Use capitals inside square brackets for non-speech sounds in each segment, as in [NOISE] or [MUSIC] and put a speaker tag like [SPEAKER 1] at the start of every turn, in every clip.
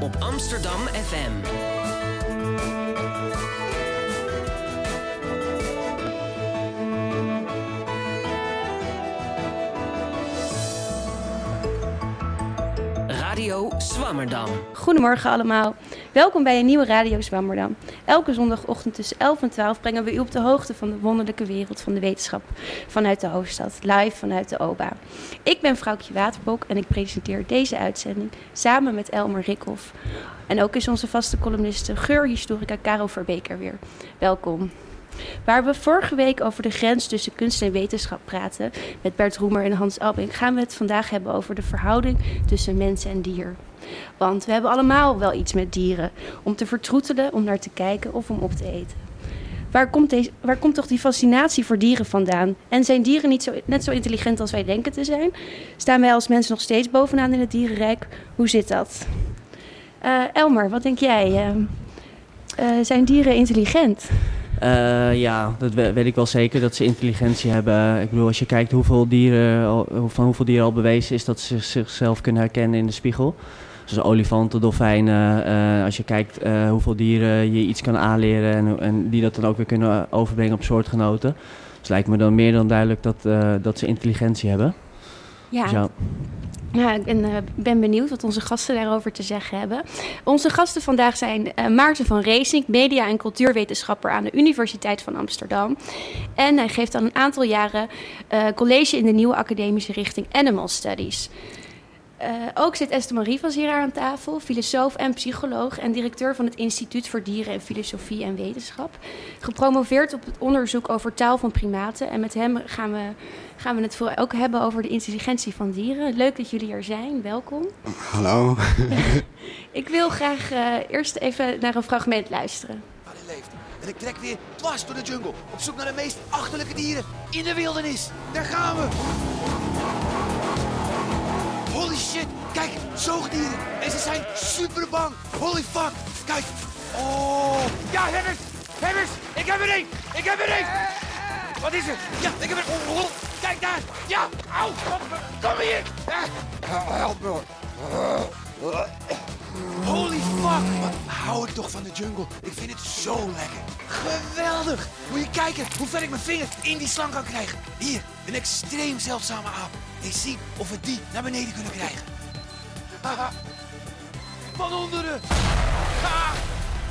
[SPEAKER 1] op Amsterdam FM. Radio Swammerdam.
[SPEAKER 2] Goedemorgen allemaal. Welkom bij een nieuwe Radio Zwammerdam. Elke zondagochtend tussen 11 en 12 brengen we u op de hoogte van de wonderlijke wereld van de wetenschap vanuit de hoofdstad, live vanuit de OBA. Ik ben Vrouwtje Waterbok en ik presenteer deze uitzending samen met Elmer Rikhoff. En ook is onze vaste columniste geurhistorica Caro Verbeker weer. Welkom. Waar we vorige week over de grens tussen kunst en wetenschap praten met Bert Roemer en Hans Albing, gaan we het vandaag hebben over de verhouding tussen mens en dier. Want we hebben allemaal wel iets met dieren. Om te vertroetelen, om naar te kijken of om op te eten. Waar komt, deze, waar komt toch die fascinatie voor dieren vandaan? En zijn dieren niet zo, net zo intelligent als wij denken te zijn? Staan wij als mensen nog steeds bovenaan in het dierenrijk? Hoe zit dat? Uh, Elmer, wat denk jij? Uh, uh, zijn dieren intelligent?
[SPEAKER 3] Ja, dat weet ik wel zeker dat ze intelligentie hebben. Ik bedoel, als je kijkt hoeveel dieren, van hoeveel dieren al bewezen is dat ze zichzelf kunnen herkennen in de spiegel. Zoals olifanten, dolfijnen. Uh, als je kijkt uh, hoeveel dieren je iets kan aanleren en, en, die dat dan ook weer kunnen overbrengen op soortgenoten. Dus het lijkt me dan meer dan duidelijk dat, dat ze intelligentie hebben.
[SPEAKER 2] Ja. Dus ja. Nou, ik ben, uh, ben, benieuwd wat onze gasten daarover te zeggen hebben. Onze gasten vandaag zijn uh, Maarten van Racing, media- en cultuurwetenschapper aan de Universiteit van Amsterdam. En hij geeft al een aantal jaren uh, college in de nieuwe academische richting Animal Studies. Uh, ook zit Esther Marie van hier aan tafel, filosoof en psycholoog en directeur van het Instituut voor Dieren en Filosofie en Wetenschap. Gepromoveerd op het onderzoek over taal van primaten. En met hem gaan we, gaan we het voor ook hebben over de intelligentie van dieren. Leuk dat jullie er zijn, welkom.
[SPEAKER 4] Hallo. [LAUGHS]
[SPEAKER 2] ik wil graag uh, eerst even naar een fragment luisteren.
[SPEAKER 5] En ik trek weer dwars door de jungle op zoek naar de meest achterlijke dieren in de wildernis. Daar gaan we! Holy shit, kijk, zoogdieren. En ze zijn super bang. Holy fuck, kijk. Oh. Ja, Hebbers, Hebbers, ik heb er één. Ik heb er één. Wat is er? Ja, ik heb er... Oh, oh. Kijk daar. Ja, auw. Kom hier. Help me. Holy fuck! Wat hou ik toch van de jungle? Ik vind het zo lekker. Geweldig! Moet je kijken hoe ver ik mijn vinger in die slang kan krijgen. Hier, een extreem zeldzame aap. Eens zien of we die naar beneden kunnen krijgen. Haha. Van onderen.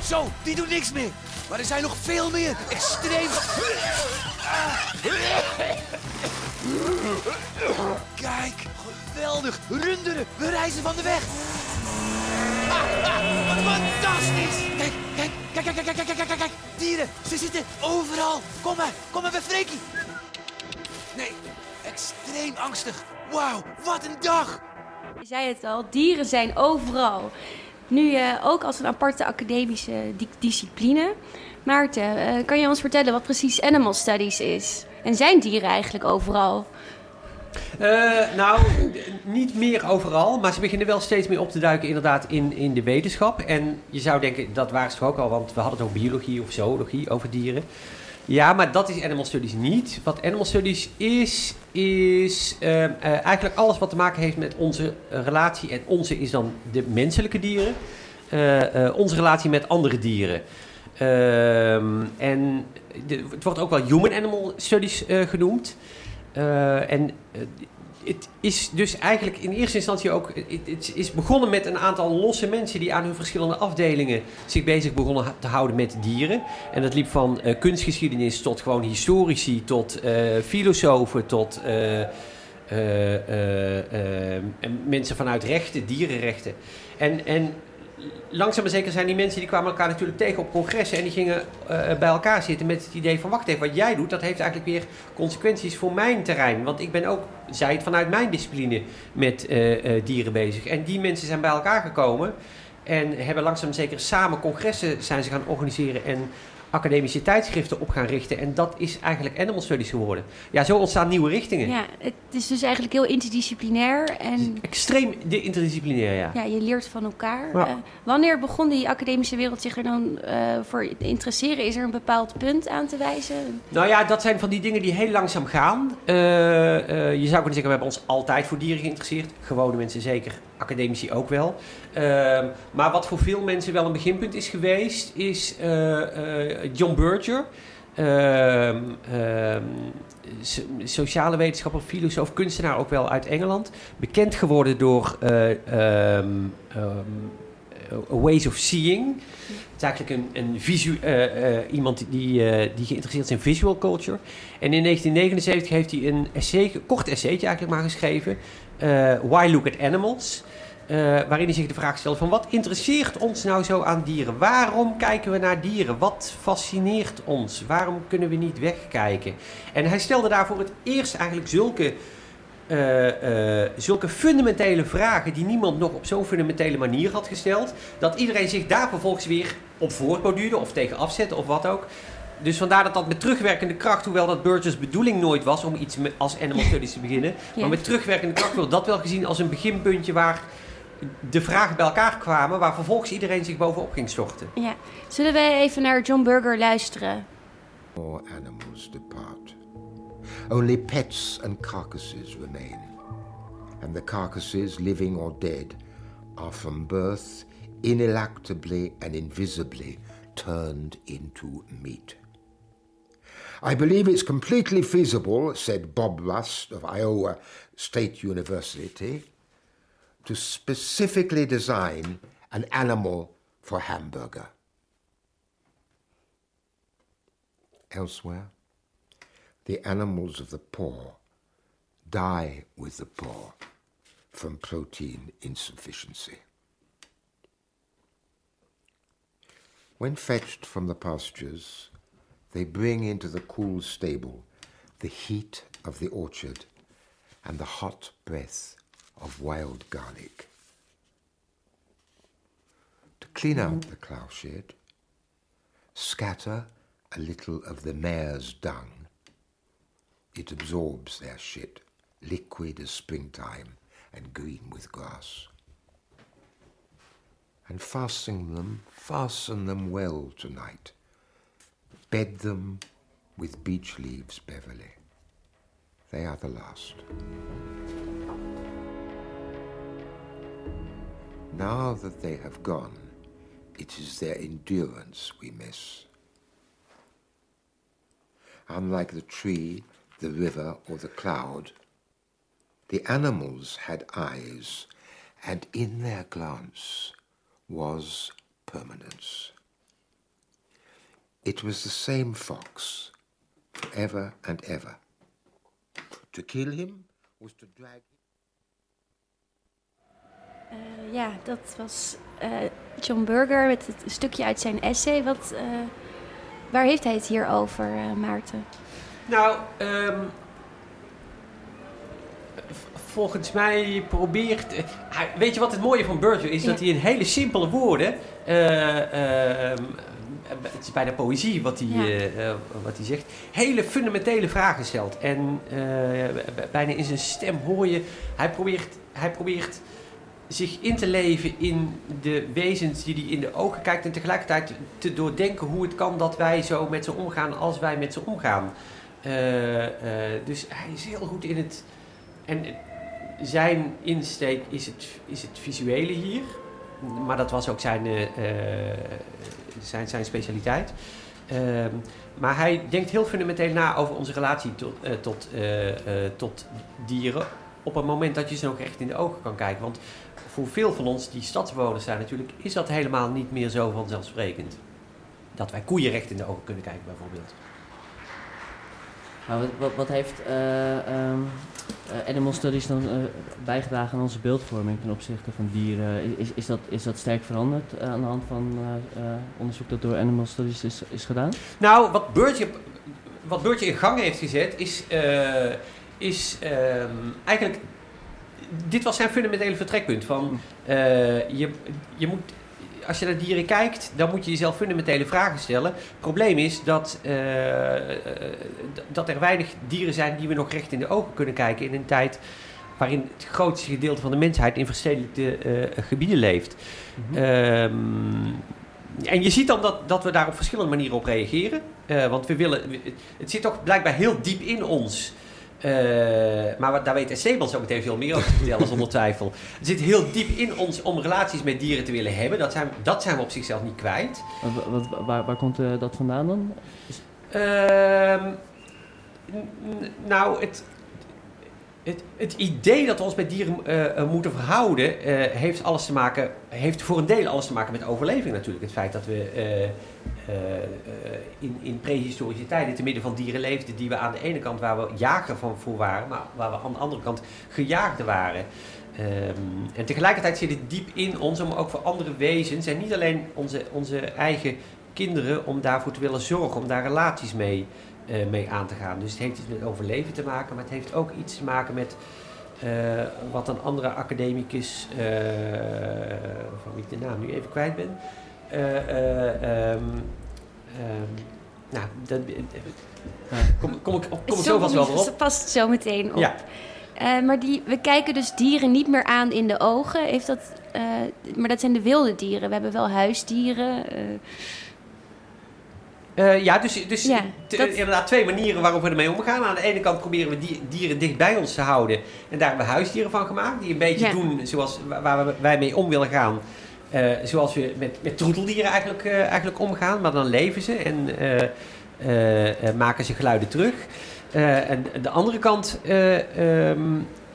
[SPEAKER 5] Zo, die doet niks meer. Maar er zijn nog veel meer. Extreem... Kijk, geweldig. Runderen, we reizen van de weg. Fantastisch! Kijk, kijk, kijk, kijk, kijk, kijk, kijk, kijk, Dieren, ze zitten overal. Kom maar, kom maar bij Freekie. Nee, extreem angstig. Wauw, wat een dag!
[SPEAKER 2] Je zei het al, dieren zijn overal. Nu uh, ook als een aparte academische di discipline. Maarten, uh, kan je ons vertellen wat precies Animal Studies is? En zijn dieren eigenlijk overal?
[SPEAKER 6] Uh, nou, niet meer overal, maar ze beginnen wel steeds meer op te duiken inderdaad in, in de wetenschap. En je zou denken, dat waren ze toch ook al, want we hadden het ook biologie of zoologie over dieren. Ja, maar dat is Animal Studies niet. Wat Animal Studies is, is uh, uh, eigenlijk alles wat te maken heeft met onze relatie. En onze is dan de menselijke dieren. Onze relatie met andere dieren. Ehm, en het wordt ook wel Human Animal Studies genoemd. En het is dus eigenlijk in eerste instantie ook. Het is begonnen met een aantal losse mensen die aan hun verschillende afdelingen zich bezig begonnen te houden met dieren. En dat liep van uh, kunstgeschiedenis tot gewoon historici, tot filosofen, tot mensen vanuit rechten, dierenrechten. En, en langzaam maar zeker zijn die mensen die kwamen elkaar natuurlijk tegen op congressen en die gingen uh, bij elkaar zitten met het idee van wacht even, wat jij doet, dat heeft eigenlijk weer consequenties voor mijn terrein. Want ik ben ook, zij het vanuit mijn discipline met uh, uh, dieren bezig. En die mensen zijn bij elkaar gekomen en hebben langzaam maar zeker samen congressen zijn ze gaan organiseren en academische tijdschriften op gaan richten. En dat is eigenlijk Animal Studies geworden. Ja, zo ontstaan nieuwe richtingen.
[SPEAKER 2] Ja, het is dus eigenlijk heel interdisciplinair en
[SPEAKER 6] Extreem interdisciplinair, ja.
[SPEAKER 2] ja, je leert van elkaar.
[SPEAKER 6] Ja.
[SPEAKER 2] Eh, wanneer begon die academische wereld zich er dan eh, voor te interesseren? Is er een bepaald punt aan te wijzen?
[SPEAKER 6] Nou ja, dat zijn van die dingen die heel langzaam gaan. Eh, je zou kunnen zeggen, we hebben ons altijd voor dieren geïnteresseerd. Gewone mensen zeker, academici ook wel. Ehm, maar wat voor veel mensen wel een beginpunt is geweest, is eh, eh, John Berger. Ehm, ehm, so- sociale wetenschapper, filosoof, kunstenaar ook wel uit Engeland. Bekend geworden door eh, Ways of Seeing. Het is eigenlijk een, een visu iemand die, die geïnteresseerd is in visual culture. En in 1979 heeft hij een essay, kort essaytje eigenlijk maar geschreven. Why Look at Animals? Eh, waarin hij zich de vraag stelt van wat interesseert ons nou zo aan dieren? Waarom kijken we naar dieren? Wat fascineert ons? Waarom kunnen we niet wegkijken? En hij stelde daar voor het eerst eigenlijk zulke eh, eh, zulke fundamentele vragen die niemand nog op zo'n fundamentele manier had gesteld, dat iedereen zich daar vervolgens weer op voortborduurde of tegen afzette of wat ook. Dus vandaar dat dat met terugwerkende kracht, hoewel dat Burgess bedoeling nooit was om iets als animal studies te beginnen,
[SPEAKER 2] Ja.
[SPEAKER 6] maar met terugwerkende kracht wordt dat wel gezien als een beginpuntje waar de vragen bij elkaar kwamen, waar vervolgens iedereen zich bovenop ging storten.
[SPEAKER 2] Ja. Zullen wij even naar John Berger luisteren?
[SPEAKER 4] More animals depart. Only pets and carcasses remain. And the carcasses, living or dead, are from birth ineluctably and invisibly turned into meat. I believe it's completely feasible, said Bob Rust of Iowa State University, to specifically design an animal for hamburger. Elsewhere, the animals of the poor die with the poor from protein insufficiency. When fetched from the pastures, they bring into the cool stable the heat of the orchard and the hot breath of wild garlic. To clean out the cowshed, scatter a little of the mare's dung. It absorbs their shit, liquid as springtime and green with grass. And fasten them, fasten them well tonight. Bed them with beech leaves, Beverly. They are the last. Now that they have gone, it is their endurance we miss. Unlike the tree, the river, or the cloud, the animals had eyes, and in their glance was permanence. It was the same fox, ever and ever. To kill him was to drag
[SPEAKER 2] Eh, ja, dat was eh, John Berger met het stukje uit zijn essay. Wat, eh, waar heeft hij het hier over, Maarten?
[SPEAKER 6] Nou, ehm, volgens mij probeert. hij- weet je wat het mooie van Berger is? Dat hij in hele simpele woorden. eh, ehm, het is bijna poëzie wat hij,
[SPEAKER 2] Ja.
[SPEAKER 6] wat hij zegt. Hele fundamentele vragen stelt. En bijna in zijn stem hoor je. Hij probeert, hij probeert zich in te leven in de wezens die hij in de ogen kijkt. En tegelijkertijd te doordenken hoe het kan dat wij zo met ze omgaan als wij met ze omgaan. Eh, eh, dus hij is heel goed in het. En zijn insteek is het, is het visuele hier. Maar dat was ook zijn, eh, zijn, zijn specialiteit. Ehm, maar hij denkt heel fundamenteel na over onze relatie tot, tot, tot dieren. Op het moment dat je ze ook echt in de ogen kan kijken. Want voor veel van ons die stadsbewoners zijn natuurlijk, is dat helemaal niet meer zo vanzelfsprekend. Dat wij koeien recht in de ogen kunnen kijken bijvoorbeeld.
[SPEAKER 3] Maar wat, wat, wat heeft eh, ehm, eh, Animal Studies dan eh, bijgedragen aan onze beeldvorming ten opzichte van dieren? Is, is, dat, is dat sterk veranderd aan de hand van onderzoek dat door Animal Studies is, is gedaan?
[SPEAKER 6] Nou, wat Beurtje, wat Beurtje in gang heeft gezet, is, is ehm, eigenlijk. Dit was zijn fundamentele vertrekpunt. Van, eh, je, je moet. als je naar dieren kijkt, dan moet je jezelf fundamentele vragen stellen. Het probleem is dat, eh, dat er weinig dieren zijn die we nog recht in de ogen kunnen kijken in een tijd waarin het grootste gedeelte van de mensheid in verstedelijkte eh, gebieden leeft. Ehm, en je ziet dan dat, dat we daar op verschillende manieren op reageren. Want we willen, het zit toch blijkbaar heel diep in ons. Eh, maar wat- daar weet Esteban zo meteen veel meer over te vertellen, zonder twijfel. Het zit heel diep in ons om relaties met dieren te willen hebben. Dat zijn, dat zijn we op zichzelf niet kwijt.
[SPEAKER 3] Wat, wat- waar, waar komt eh, dat vandaan dan?
[SPEAKER 6] Ehm, nou, het, het, het idee dat we ons met dieren eh, eh, moeten verhouden, eh, heeft alles te maken, heeft voor een deel alles te maken met overleving natuurlijk. Het feit dat we in, in prehistorische tijden te midden van dieren leefden die we aan de ene kant waar we jager van voor waren, maar waar we aan de andere kant gejaagden waren. Ehm, en tegelijkertijd zit het diep in ons om ook voor andere wezens en niet alleen onze, onze eigen kinderen om daarvoor te willen zorgen, om daar relaties mee, eh, mee aan te gaan. Dus het heeft iets met overleven te maken, maar het heeft ook iets te maken met eh, wat een andere academicus, eh, van wie ik de naam nu even kwijt ben, eh, eh, ehm, ehm, nou, dat, eh, kom, kom ik, kom ik zo vast wel op.
[SPEAKER 2] Past zo meteen op.
[SPEAKER 6] Ja.
[SPEAKER 2] Eh, maar die, we kijken dus dieren niet meer aan in de ogen. Heeft dat, eh, maar dat zijn de wilde dieren. We hebben wel huisdieren. Eh,
[SPEAKER 6] ja, dus, dus
[SPEAKER 2] Ja,
[SPEAKER 6] t-
[SPEAKER 2] dat-
[SPEAKER 6] inderdaad twee manieren waarop we ermee omgaan. Aan de ene kant proberen we die, dieren dicht bij ons te houden. En daar hebben we huisdieren van gemaakt. Die een beetje
[SPEAKER 2] Ja.
[SPEAKER 6] doen zoals wa- waar we, wij mee om willen gaan. Eh, zoals we met, met troeteldieren eigenlijk, eh, eigenlijk omgaan. Maar dan leven ze en maken ze geluiden terug. En de andere kant eh, ehm,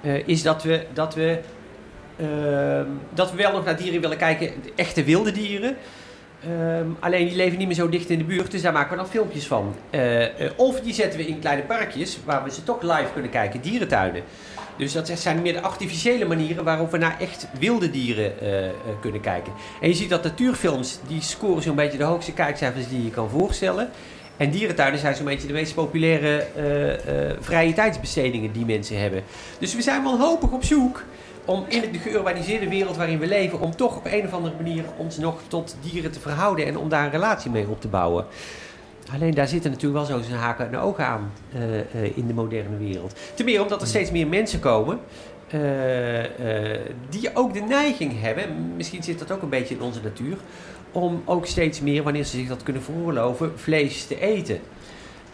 [SPEAKER 6] eh, is dat we, dat, we, ehm, dat we wel nog naar dieren willen kijken. Echte wilde dieren. Ehm, alleen die leven niet meer zo dicht in de buurt, dus daar maken we dan filmpjes van. Eh, eh, of die zetten we in kleine parkjes, waar we ze toch live kunnen kijken, dierentuinen. Dus dat zijn meer de artificiële manieren waarop we naar echt wilde dieren eh, kunnen kijken. En je ziet dat natuurfilms, die scoren zo'n beetje de hoogste kijkcijfers die je kan voorstellen. En dierentuinen zijn zo'n beetje de meest populaire vrije tijdsbestedingen die mensen hebben. Dus we zijn wanhopig op zoek om in de geurbaniseerde wereld waarin we leven, om toch op een of andere manier ons nog tot dieren te verhouden en om daar een relatie mee op te bouwen. Alleen daar zitten natuurlijk wel zo zijn haken en ogen aan eh, eh, in de moderne wereld. Ten meer omdat er steeds meer mensen komen eh, die ook de neiging hebben, misschien zit dat ook een beetje in onze natuur, om ook steeds meer, wanneer ze zich dat kunnen veroorloven, vlees te eten.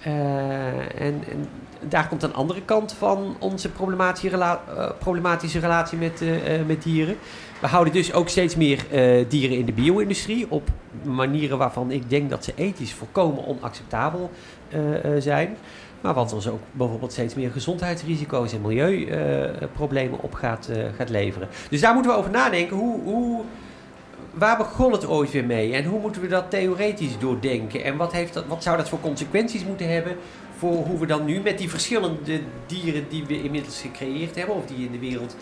[SPEAKER 6] Eh, en, en daar komt een andere kant van onze problematische, eh, problematische relatie met, eh, met dieren. We houden dus ook steeds meer dieren in de bio-industrie op manieren waarvan ik denk dat ze ethisch volkomen onacceptabel zijn. Maar wat ons ook bijvoorbeeld steeds meer gezondheidsrisico's en milieuproblemen op gaat, gaat leveren. Dus daar moeten we over nadenken. Hoe, hoe, waar begon het ooit weer mee? En hoe moeten we dat theoretisch doordenken? En wat, heeft dat, wat zou dat voor consequenties moeten hebben voor hoe we dan nu met die verschillende dieren die we inmiddels gecreëerd hebben, of die in de wereld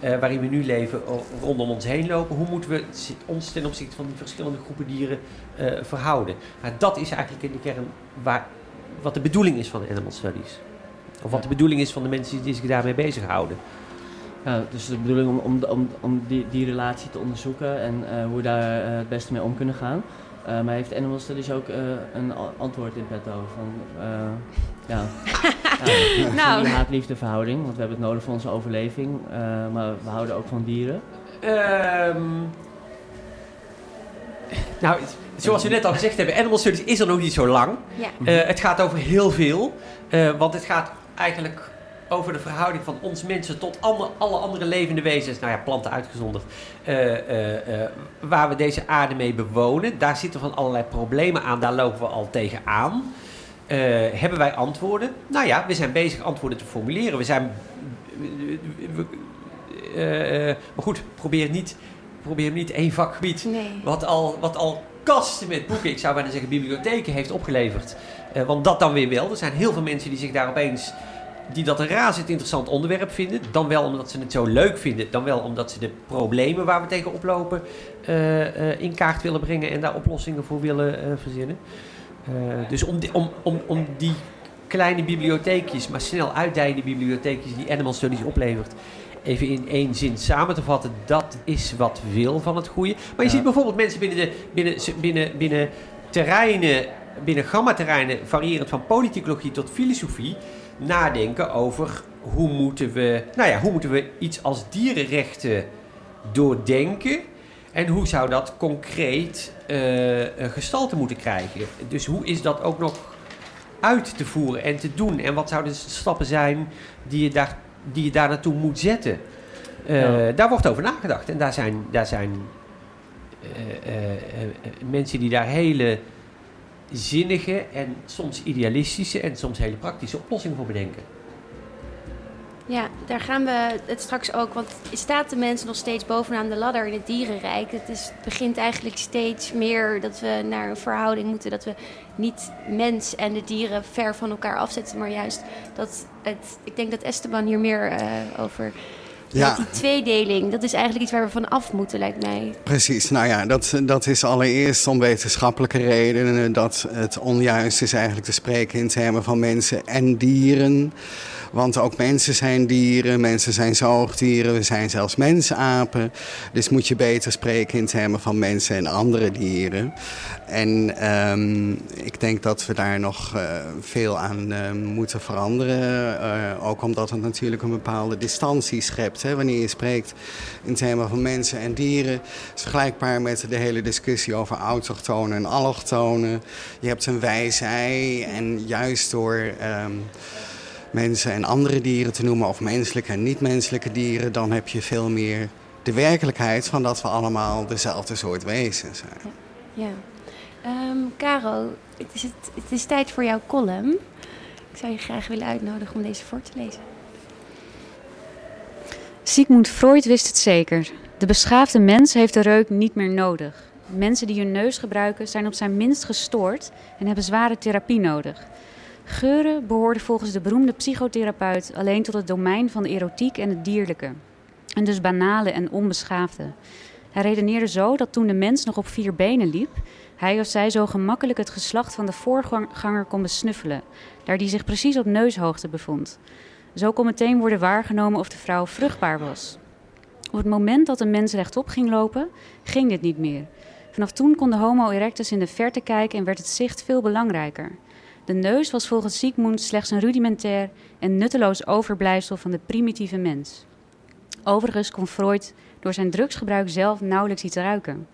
[SPEAKER 6] eh, waarin we nu leven rondom ons heen lopen, hoe moeten we ons ten opzichte van die verschillende groepen dieren eh, verhouden? Maar dat is eigenlijk in de kern waar, wat de bedoeling is van Animal Studies. Of wat de bedoeling is van de mensen die zich daarmee bezighouden.
[SPEAKER 3] Ja, dus de bedoeling om, om, om, om die, die relatie te onderzoeken en eh, hoe we daar eh, het beste mee om kunnen gaan. Eh, maar heeft Animal Studies ook eh, een antwoord in petto van, eh, ja, [LAUGHS] ja,
[SPEAKER 2] Nou.
[SPEAKER 3] die haat-liefde verhouding, want we hebben het nodig voor onze overleving, eh, maar we houden ook van dieren.
[SPEAKER 6] Ehm, nou, zoals we net al gezegd hebben, Animal Studies is er nog niet zo lang.
[SPEAKER 2] ja.
[SPEAKER 6] Eh, het gaat over heel veel. eh, want het gaat eigenlijk over de verhouding van ons mensen tot ander- alle andere levende wezens. Nou ja, planten uitgezonderd. eh, eh, eh, waar we deze aarde mee bewonen. Daar zitten van allerlei problemen aan. Daar lopen we al tegenaan. Hebben wij antwoorden? Nou ja, we zijn bezig antwoorden te formuleren. We zijn... maar goed, probeer niet, probeer niet één vakgebied
[SPEAKER 2] Nee.
[SPEAKER 6] wat al, wat al kasten met boeken, ik zou bijna zeggen bibliotheken, heeft opgeleverd. Want dat dan weer wel. Er zijn heel veel mensen die zich daar opeens, die dat een razend interessant onderwerp vinden. Dan wel omdat ze het zo leuk vinden, dan wel omdat ze de problemen waar we tegen oplopen eh, eh, in kaart willen brengen en daar oplossingen voor willen eh, verzinnen. Dus om die, om, om, om die kleine bibliotheekjes, maar snel uitdijende bibliotheekjes die Animal Studies oplevert, even in één zin samen te vatten, dat is wat wil van het goede. Maar je
[SPEAKER 3] Ja.
[SPEAKER 6] ziet bijvoorbeeld mensen binnen, de, binnen, binnen, binnen terreinen, binnen gamma-terreinen, variërend van politicologie tot filosofie, nadenken over hoe moeten we, nou ja, hoe moeten we iets als dierenrechten doordenken en hoe zou dat concreet een gestalte moeten krijgen. Dus hoe is dat ook nog uit te voeren en te doen en wat zouden de stappen zijn die je daar, die je daar naartoe moet zetten. Eh,
[SPEAKER 3] Ja.
[SPEAKER 6] Daar wordt over nagedacht en daar zijn, daar zijn eh, mensen die daar hele zinnige en soms idealistische en soms hele praktische oplossingen voor bedenken.
[SPEAKER 2] Ja, daar gaan we het straks ook. Want staat de mens nog steeds bovenaan de ladder in het dierenrijk? Het is, begint eigenlijk steeds meer dat we naar een verhouding moeten. Dat we niet mens en de dieren ver van elkaar afzetten. Maar juist dat het. Ik denk dat Esteban hier meer eh, over.
[SPEAKER 7] Ja.
[SPEAKER 2] Die tweedeling, dat is eigenlijk iets waar we van af moeten, lijkt mij.
[SPEAKER 7] Precies, nou ja, dat, dat is allereerst om wetenschappelijke redenen. Dat het onjuist is eigenlijk te spreken in termen van mensen en dieren. Want ook mensen zijn dieren, mensen zijn zoogdieren, we zijn zelfs mensapen. Dus moet je beter spreken in termen van mensen en andere dieren. En ehm, ik denk dat we daar nog eh, veel aan eh, moeten veranderen. Eh, ook omdat het natuurlijk een bepaalde distantie schept. Hè, wanneer je spreekt in termen van mensen en dieren. Is vergelijkbaar met de hele discussie over autochtonen en allochtonen. Je hebt een wij-zij en juist door... ehm, mensen en andere dieren te noemen, of menselijke en niet-menselijke dieren, dan heb je veel meer de werkelijkheid van dat we allemaal dezelfde soort wezens zijn.
[SPEAKER 2] Ja. Ehm, Caro, het is, het, het is tijd voor jouw column. Ik zou je graag willen uitnodigen om deze voor te lezen.
[SPEAKER 8] Sigmund Freud wist het zeker. De beschaafde mens heeft de reuk niet meer nodig. Mensen die hun neus gebruiken zijn op zijn minst gestoord en hebben zware therapie nodig. Geuren behoorden volgens de beroemde psychotherapeut alleen tot het domein van de erotiek en het dierlijke. En dus banale en onbeschaafde. Hij redeneerde zo dat toen de mens nog op vier benen liep, hij of zij zo gemakkelijk het geslacht van de voorganger kon besnuffelen, daar die zich precies op neushoogte bevond. Zo kon meteen worden waargenomen of de vrouw vruchtbaar was. Op het moment dat een mens rechtop ging lopen, ging dit niet meer. Vanaf toen kon de Homo erectus in de verte kijken en werd het zicht veel belangrijker. De neus was volgens Sigmund slechts een rudimentair en nutteloos overblijfsel van de primitieve mens. Overigens kon Freud door zijn drugsgebruik zelf nauwelijks iets ruiken.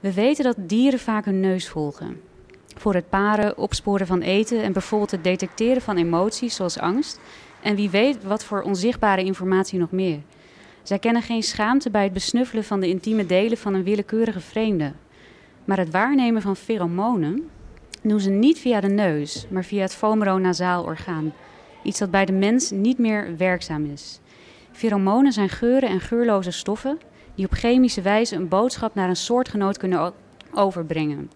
[SPEAKER 8] We weten dat dieren vaak hun neus volgen. Voor het paren, opsporen van eten en bijvoorbeeld het detecteren van emoties zoals angst. En wie weet wat voor onzichtbare informatie nog meer. Zij kennen geen schaamte bij het besnuffelen van de intieme delen van een willekeurige vreemde. Maar het waarnemen van pheromonen doen ze niet via de neus, maar via het vomeronasaal orgaan. Iets dat bij de mens niet meer werkzaam is. Pheromonen zijn geuren en geurloze stoffen die op chemische wijze een boodschap naar een soortgenoot kunnen overbrengen.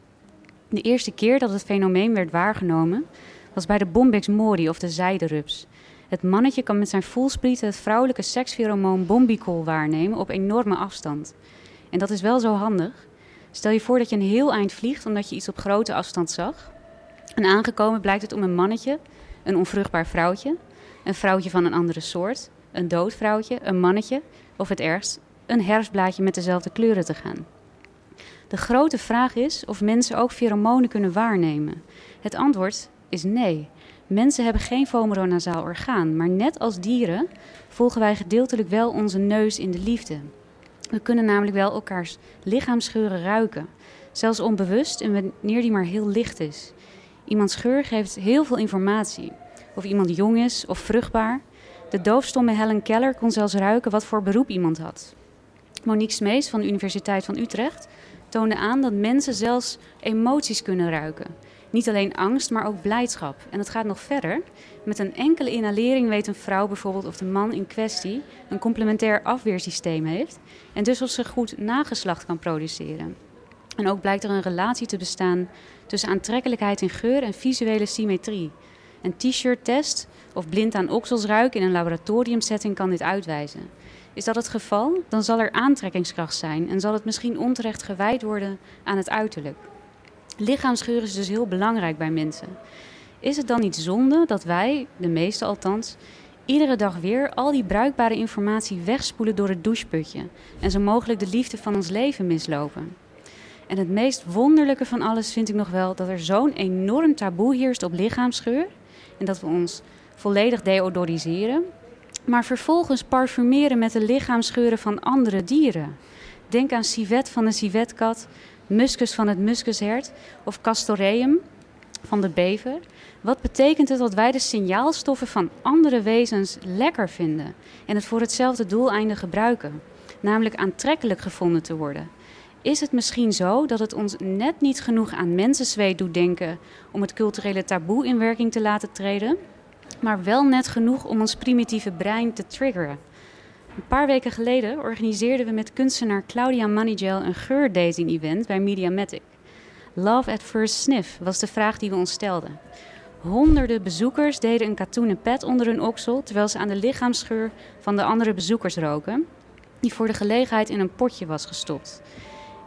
[SPEAKER 8] De eerste keer dat het fenomeen werd waargenomen was bij de Bombyx mori of de zijderups. Het mannetje kan met zijn voelsprieten het vrouwelijke sekspheromoon bombicol waarnemen op enorme afstand. En dat is wel zo handig. Stel je voor dat je een heel eind vliegt omdat je iets op grote afstand zag. En aangekomen blijkt het om een mannetje, een onvruchtbaar vrouwtje, een vrouwtje van een andere soort, een dood vrouwtje, een mannetje of het ergst, een herfstblaadje met dezelfde kleuren te gaan. De grote vraag is of mensen ook pheromonen kunnen waarnemen. Het antwoord is nee. Mensen hebben geen vomeronasaal orgaan, maar net als dieren volgen wij gedeeltelijk wel onze neus in de liefde. We kunnen namelijk wel elkaars lichaamsgeuren ruiken, zelfs onbewust en wanneer die maar heel licht is. Iemands geur geeft heel veel informatie. Of iemand jong is of vruchtbaar. De doofstomme Helen Keller kon zelfs ruiken wat voor beroep iemand had. Monique Smees van de Universiteit van Utrecht toonde aan dat mensen zelfs emoties kunnen ruiken. Niet alleen angst, maar ook blijdschap. En het gaat nog verder. Met een enkele inhalering weet een vrouw bijvoorbeeld of de man in kwestie een complementair afweersysteem heeft en dus of ze goed nageslacht kan produceren. En ook blijkt er een relatie te bestaan tussen aantrekkelijkheid in geur en visuele symmetrie. Een t-shirt-test of blind aan oksels ruiken in een laboratoriumsetting kan dit uitwijzen. Is dat het geval, dan zal er aantrekkingskracht zijn en zal het misschien onterecht gewijd worden aan het uiterlijk. Lichaamsgeur is dus heel belangrijk bij mensen. Is het dan niet zonde dat wij, de meeste althans, Iedere dag weer al die bruikbare informatie wegspoelen door het doucheputje en zo mogelijk de liefde van ons leven mislopen. En het meest wonderlijke van alles vind ik nog wel dat er zo'n enorm taboe heerst op lichaamsgeur en dat we ons volledig deodoriseren, maar vervolgens parfumeren met de lichaamsgeuren van andere dieren. Denk aan civet van de civetkat, muscus van het muskushert of castoreum van de bever. Wat betekent het dat wij de signaalstoffen van andere wezens lekker vinden en het voor hetzelfde doeleinde gebruiken, namelijk aantrekkelijk gevonden te worden? Is het misschien zo dat het ons net niet genoeg aan mensenzweet doet denken om het culturele taboe in werking te laten treden, maar wel net genoeg om ons primitieve brein te triggeren? Een paar weken geleden organiseerden we met kunstenaar Claudia Manigel een geurdating-event bij Mediamatic. Love at first sniff was de vraag die we ons stelden. Honderden bezoekers deden een katoenen pet onder hun oksel terwijl ze aan de lichaamsgeur van de andere bezoekers roken, die voor de gelegenheid in een potje was gestopt.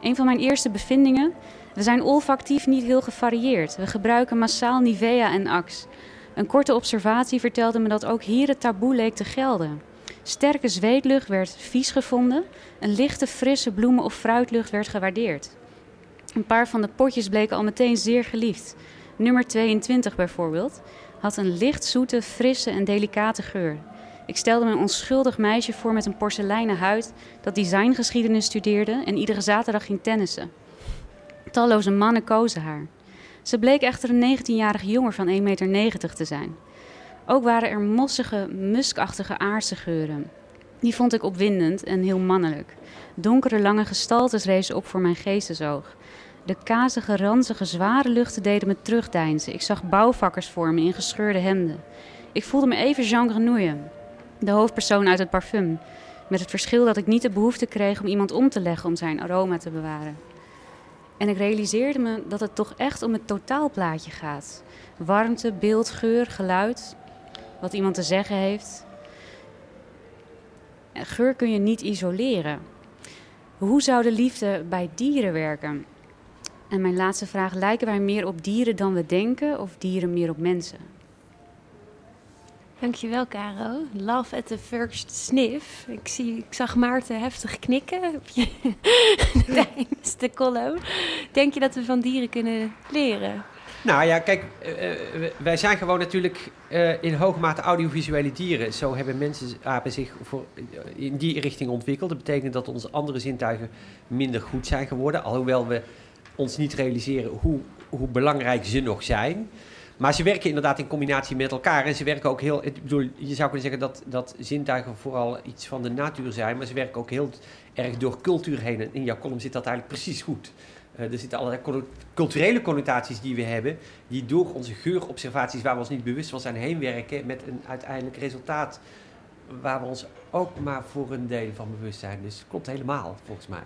[SPEAKER 8] Een van mijn eerste bevindingen: we zijn olfactief niet heel gevarieerd. We gebruiken massaal Nivea en Axe. Een korte observatie vertelde me dat ook hier het taboe leek te gelden. Sterke zweetlucht werd vies gevonden, een lichte, frisse bloemen- of fruitlucht werd gewaardeerd. Een paar van de potjes bleken al meteen zeer geliefd. Nummer 22 bijvoorbeeld had een licht zoete, frisse en delicate geur. Ik stelde me een onschuldig meisje voor met een porseleinen huid dat designgeschiedenis studeerde en iedere zaterdag ging tennissen. Talloze mannen kozen haar. Ze bleek echter een 19-jarige jongen van 1,90 meter te zijn. Ook waren er mossige, muskachtige aardse geuren. Die vond ik opwindend en heel mannelijk. Donkere, lange gestaltes rezen op voor mijn geestesoog. De kazige, ranzige, zware luchten deden me terugdeinzen. Ik zag bouwvakkers voor me in gescheurde hemden. Ik voelde me even Jean Grenouille, de hoofdpersoon uit het parfum. Met het verschil dat ik niet de behoefte kreeg om iemand om te leggen om zijn aroma te bewaren. En ik realiseerde me dat het toch echt om het totaalplaatje gaat. Warmte, beeld, geur, geluid. Wat iemand te zeggen heeft. Geur kun je niet isoleren. Hoe zou de liefde bij dieren werken? En mijn laatste vraag: lijken wij meer op dieren dan we denken, of dieren meer op mensen?
[SPEAKER 2] Dankjewel, Caro. Love at the first sniff. Ik, zie, ik zag Maarten heftig knikken op je, tijdens [LAUGHS] de collo. Denk je dat we van dieren kunnen leren?
[SPEAKER 6] Nou ja, kijk, uh, wij zijn gewoon natuurlijk uh, in hoge mate audiovisuele dieren. Zo hebben mensen apen zich voor, in die richting ontwikkeld. Dat betekent dat onze andere zintuigen minder goed zijn geworden. Alhoewel we ons niet realiseren hoe, hoe belangrijk ze nog zijn. Maar ze werken inderdaad in combinatie met elkaar. En ze werken ook heel. Ik bedoel, je zou kunnen zeggen dat, dat zintuigen vooral iets van de natuur zijn. Maar ze werken ook heel erg door cultuur heen. En in jouw column zit dat eigenlijk precies goed. Uh, er zitten allerlei culturele connotaties die we hebben. Die door onze geuropservaties, waar we ons niet bewust van zijn, heen werken. Met een uiteindelijk resultaat. Waar we ons ook maar voor een deel van bewust zijn. Dus klopt helemaal, volgens mij.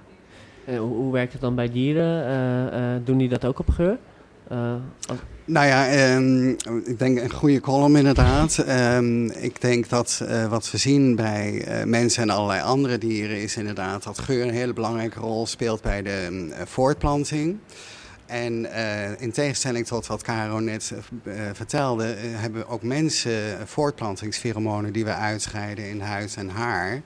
[SPEAKER 3] En hoe, werkt het dan bij dieren? Uh, uh, doen die dat ook op geur?
[SPEAKER 7] Nou ja, um, ik denk een goede column inderdaad. Um, ik denk dat wat we zien bij mensen en allerlei andere dieren is inderdaad dat geur een hele belangrijke rol speelt bij de um, voortplanting. En in tegenstelling tot wat Caro net vertelde, hebben ook mensen voortplantingspheromonen die we uitscheiden in huid en haar.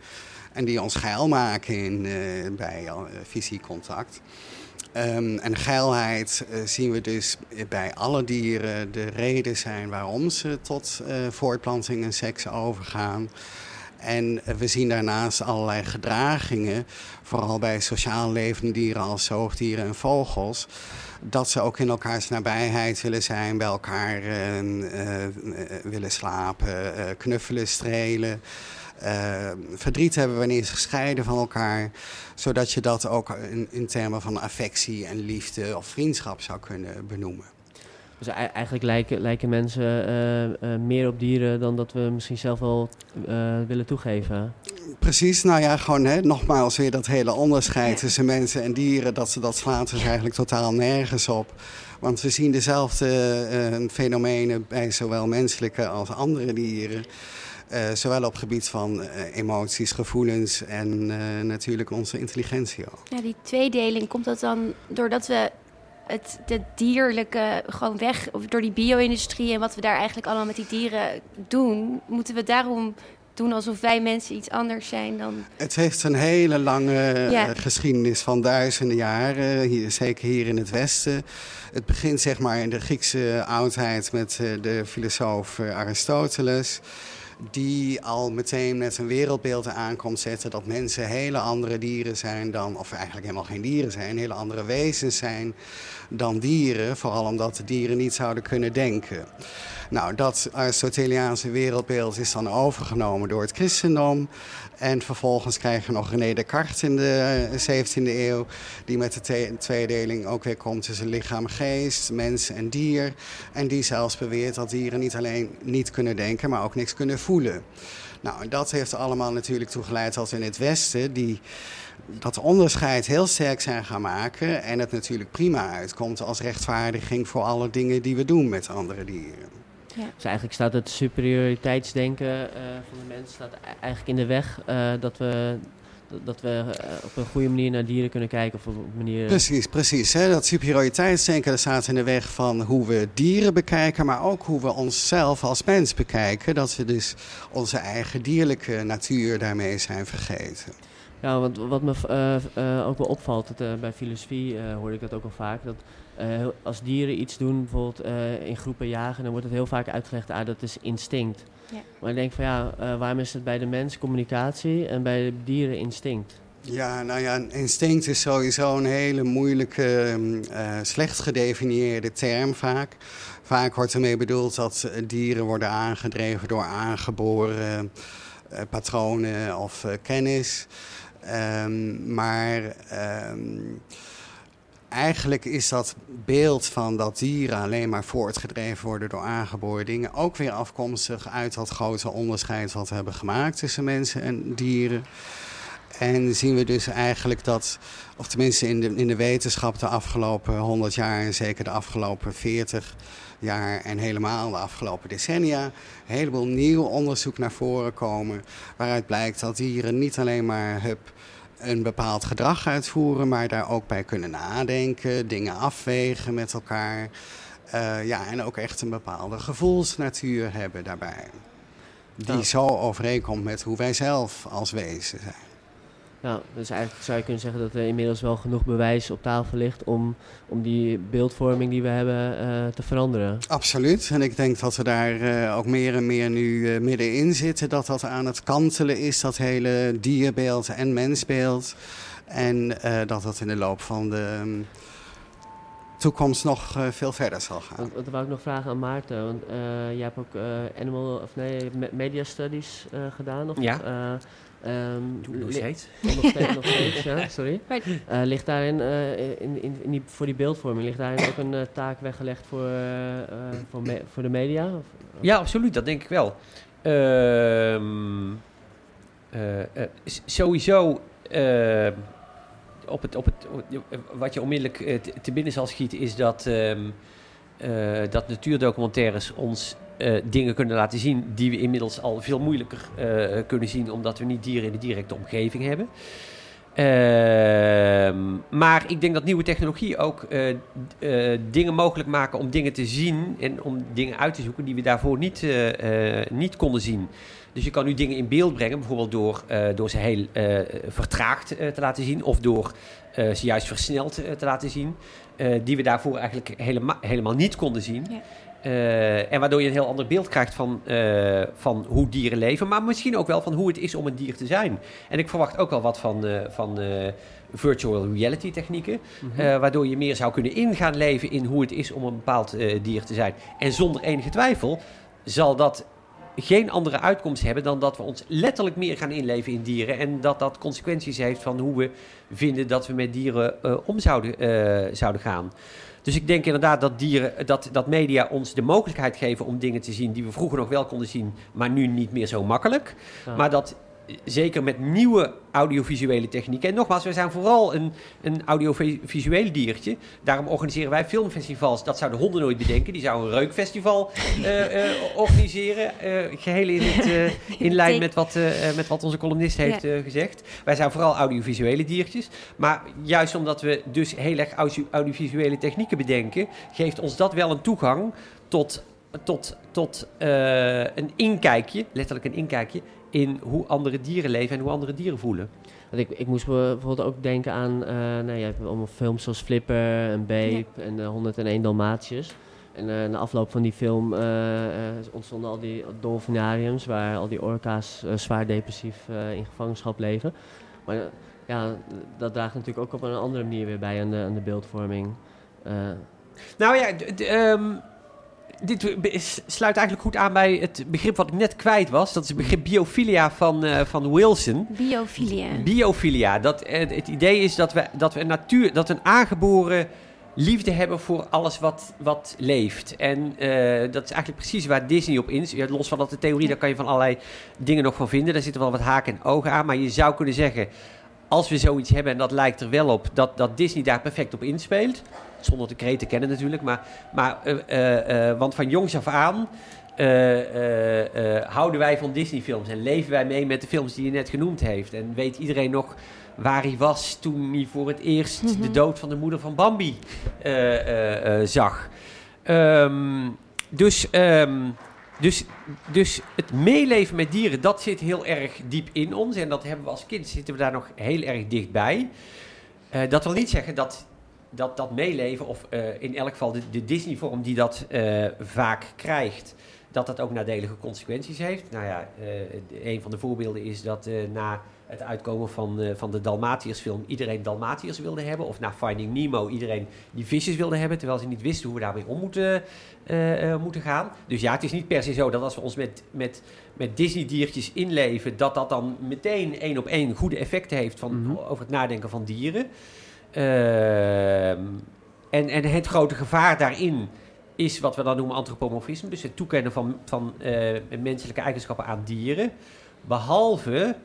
[SPEAKER 7] En die ons geil maken in, bij fysiek contact. Um, en geilheid uh, zien we dus bij alle dieren de reden zijn waarom ze tot voortplanting en seks overgaan. En we zien daarnaast allerlei gedragingen, vooral bij sociaal levende dieren als zoogdieren en vogels, dat ze ook in elkaars nabijheid willen zijn, bij elkaar uh, willen slapen, knuffelen, strelen. Uh, verdriet hebben wanneer ze gescheiden van elkaar. Zodat je dat ook in, in termen van affectie en liefde of vriendschap zou kunnen benoemen.
[SPEAKER 3] Dus eigenlijk lijken, lijken mensen uh, uh, meer op dieren dan dat we misschien zelf wel willen toegeven.
[SPEAKER 7] Precies, nou ja, gewoon hè, nogmaals weer dat hele onderscheid tussen mensen en dieren. Dat, dat slaat dus eigenlijk totaal nergens op. Want we zien dezelfde fenomenen bij zowel menselijke als andere dieren. Uh, zowel op het gebied van uh, emoties, gevoelens en uh, natuurlijk onze intelligentie ook.
[SPEAKER 2] Ja, die tweedeling, komt dat dan doordat we het de dierlijke gewoon weg of door die bio-industrie en wat we daar eigenlijk allemaal met die dieren doen, moeten we daarom doen alsof wij mensen iets anders zijn dan.
[SPEAKER 7] Het heeft een hele lange
[SPEAKER 2] Ja.
[SPEAKER 7] eh, geschiedenis van duizenden jaren, hier, zeker hier in het Westen. Het begint zeg maar in de Griekse oudheid met eh, de filosoof eh, Aristoteles. Die al meteen met een wereldbeeld aankomt zetten dat mensen hele andere dieren zijn dan, of eigenlijk helemaal geen dieren zijn, hele andere wezens zijn dan dieren. Vooral omdat dieren niet zouden kunnen denken. Nou, dat Aristoteliaanse wereldbeeld is dan overgenomen door het christendom. En vervolgens krijgen we nog René Descartes in de eh, 17e eeuw, die met de tweedeling ook weer komt tussen lichaam, geest, mens en dier. En die zelfs beweert dat dieren niet alleen niet kunnen denken, maar ook niks kunnen voelen. Nou, dat heeft allemaal natuurlijk toe geleid dat in het Westen die dat onderscheid heel sterk zijn gaan maken. En het natuurlijk prima uitkomt als rechtvaardiging voor alle dingen die we doen met andere dieren.
[SPEAKER 3] Dus eigenlijk staat het superioriteitsdenken eh, van de mens staat e- eigenlijk in de weg eh, dat we, dat- we eh, op een goede manier naar dieren kunnen kijken. Of op een manier...
[SPEAKER 7] Precies, precies. Hè? Dat superioriteitsdenken dat staat in de weg van hoe we dieren bekijken, maar ook hoe we onszelf als mens bekijken. Dat we dus onze eigen dierlijke natuur daarmee zijn vergeten.
[SPEAKER 3] Ja, want wat me eh, eh, ook wel opvalt, eh, bij filosofie eh, hoorde ik dat ook al vaak, dat eh, als dieren iets doen, bijvoorbeeld eh, in groepen jagen, dan wordt het heel vaak uitgelegd, ah, dat is instinct.
[SPEAKER 2] Ja.
[SPEAKER 3] Maar ik denk van ja, eh, waarom is het bij de mens communicatie en bij de dieren instinct?
[SPEAKER 7] Ja, nou ja, instinct is sowieso een hele moeilijke, mm, eh, slecht gedefinieerde term vaak. Vaak wordt ermee bedoeld dat dieren worden aangedreven door aangeboren eh, patronen of kennis. Ehm, maar ehm, eigenlijk is dat beeld van dat dieren alleen maar voortgedreven worden door aangeboren dingen ook weer afkomstig uit dat grote onderscheid wat we hebben gemaakt tussen mensen en dieren. En zien we dus eigenlijk dat, of tenminste in de, in de wetenschap de afgelopen 100 jaar en zeker de afgelopen 40 jaar en helemaal de afgelopen decennia, een heleboel nieuw onderzoek naar voren komen. Waaruit blijkt dat dieren niet alleen maar hup, een bepaald gedrag uitvoeren, maar daar ook bij kunnen nadenken, dingen afwegen met elkaar. Eh, ja, en ook echt een bepaalde gevoelsnatuur hebben daarbij. Die zo overeenkomt met hoe wij zelf als wezen zijn.
[SPEAKER 3] Ja, dus eigenlijk zou je kunnen zeggen dat er inmiddels wel genoeg bewijs op tafel ligt om, om die beeldvorming die we hebben eh, te veranderen.
[SPEAKER 7] Absoluut. En ik denk dat we daar eh, ook meer en meer nu eh, middenin zitten. Dat dat aan het kantelen is, dat hele dierbeeld en mensbeeld. En eh, dat dat in de loop van de ehm, toekomst nog veel verder zal gaan.
[SPEAKER 3] Want, dan wou ik nog vragen aan Maarten, want eh, jij hebt ook eh, animal, of nee, me- media studies eh, gedaan. Of,
[SPEAKER 6] Ja. Doe ik nog steeds. [LAUGHS]
[SPEAKER 3] Nog steeds, nog steeds, ja, sorry. [LAUGHS] Eh, ligt daarin, eh, in, in, in die, voor die beeldvorming, ligt daarin ook een eh, taak weggelegd voor, voor, me- voor de media? Of,
[SPEAKER 6] Ja, absoluut, dat denk ik wel. Ehm, eh, eh, sowieso eh, op het, op het, op- wat je onmiddellijk te, binnen zal schieten is dat, ehm, eh, dat natuurdocumentaires ons eh, dingen kunnen laten zien die we inmiddels al veel moeilijker eh, kunnen zien omdat we niet dieren in de directe omgeving hebben. Ehm, maar ik denk dat nieuwe technologie ook eh, dingen mogelijk maken om dingen te zien en om dingen uit te zoeken die we daarvoor niet, niet konden zien. Dus je kan nu dingen in beeld brengen, bijvoorbeeld door, door ze heel vertraagd te laten zien of door ze juist versneld te laten zien, die we daarvoor eigenlijk helema helemaal niet konden zien.
[SPEAKER 2] Ja.
[SPEAKER 6] Eh, en waardoor je een heel ander beeld krijgt van, eh, van hoe dieren leven, maar misschien ook wel van hoe het is om een dier te zijn. En ik verwacht ook wel wat van, eh, van virtual reality technieken, eh, waardoor je meer zou kunnen ingaan leven in hoe het is om een bepaald dier te zijn. En zonder enige twijfel zal dat geen andere uitkomst hebben dan dat we ons letterlijk meer gaan inleven in dieren. En dat dat consequenties heeft van hoe we vinden dat we met dieren om zouden, zouden gaan. Dus ik denk inderdaad dat, dieren, dat, dat media ons de mogelijkheid geven om dingen te zien die we vroeger nog wel konden zien, maar nu niet meer zo makkelijk.
[SPEAKER 3] Ja.
[SPEAKER 6] Maar dat zeker met nieuwe audiovisuele technieken. En nogmaals, wij zijn vooral een, een audiovisueel diertje. Daarom organiseren wij filmfestivals. Dat zouden honden nooit bedenken. Die zouden een reukfestival uh, uh, [LAUGHS] organiseren. Uh, geheel in, het, in lijn met wat, met wat onze columnist heeft ja. gezegd. Wij zijn vooral audiovisuele diertjes. Maar juist omdat we dus heel erg audiovisuele technieken bedenken... geeft ons dat wel een toegang tot tot, tot een inkijkje, letterlijk een inkijkje, in hoe andere dieren leven en hoe andere dieren voelen.
[SPEAKER 3] Want ik, ik moest bijvoorbeeld ook denken aan, uh, nou, je hebt allemaal films zoals Flipper en Babe ja. en uh, 101 Dalmatiërs. En uh, na afloop van die film ontstonden al die dolfinariums waar al die orka's zwaar depressief in gevangenschap leven. Maar ja, dat draagt natuurlijk ook op een andere manier weer bij aan de, aan de beeldvorming.
[SPEAKER 6] nou ja, um, dit sluit eigenlijk goed aan bij het begrip wat ik net kwijt was. Dat is het begrip biofilia van, uh, van Wilson.
[SPEAKER 2] Biofilia.
[SPEAKER 6] Biofilia. Dat, uh, het idee is dat we, dat we een natuur, dat een aangeboren liefde hebben voor alles wat, wat leeft. En uh, dat is eigenlijk precies waar Disney op in ja, Los van dat de theorie, daar kan je van allerlei dingen nog van vinden. Daar zitten wel wat haken en ogen aan. Maar je zou kunnen zeggen, als we zoiets hebben, en dat lijkt er wel op, dat, dat Disney daar perfect op inspeelt. Zonder de kreet te kennen natuurlijk. Maar, maar, uh, uh, want van jongs af aan houden wij van Disney-films. En leven wij mee met de films die je net genoemd heeft. En weet iedereen nog waar hij was toen hij voor het eerst mm -hmm. de dood van de moeder van Bambi zag. Um, dus... Um, dus, dus het meeleven met dieren, dat zit heel erg diep in ons. En dat hebben we als kind, zitten we daar nog heel erg dichtbij. Uh, dat wil niet zeggen dat dat, dat meeleven, of uh, in elk geval de, de Disney-vorm die dat uh, vaak krijgt, dat dat ook nadelige consequenties heeft. Nou ja, een van de voorbeelden is dat na het uitkomen van, uh, van de Dalmatiërs-film iedereen Dalmatiërs wilde hebben. Of na Finding Nemo iedereen die visjes wilde hebben, terwijl ze niet wisten hoe we daarmee om moeten, uh, uh, moeten gaan. Dus ja, het is niet per se zo dat als we ons met, met, met Disney-diertjes inleven, dat dat dan meteen één op één goede effecten heeft van, mm -hmm. over het nadenken van dieren. en, en het grote gevaar daarin is wat we dan noemen antropomorfisme, dus het toekennen van, van menselijke eigenschappen aan dieren. Behalve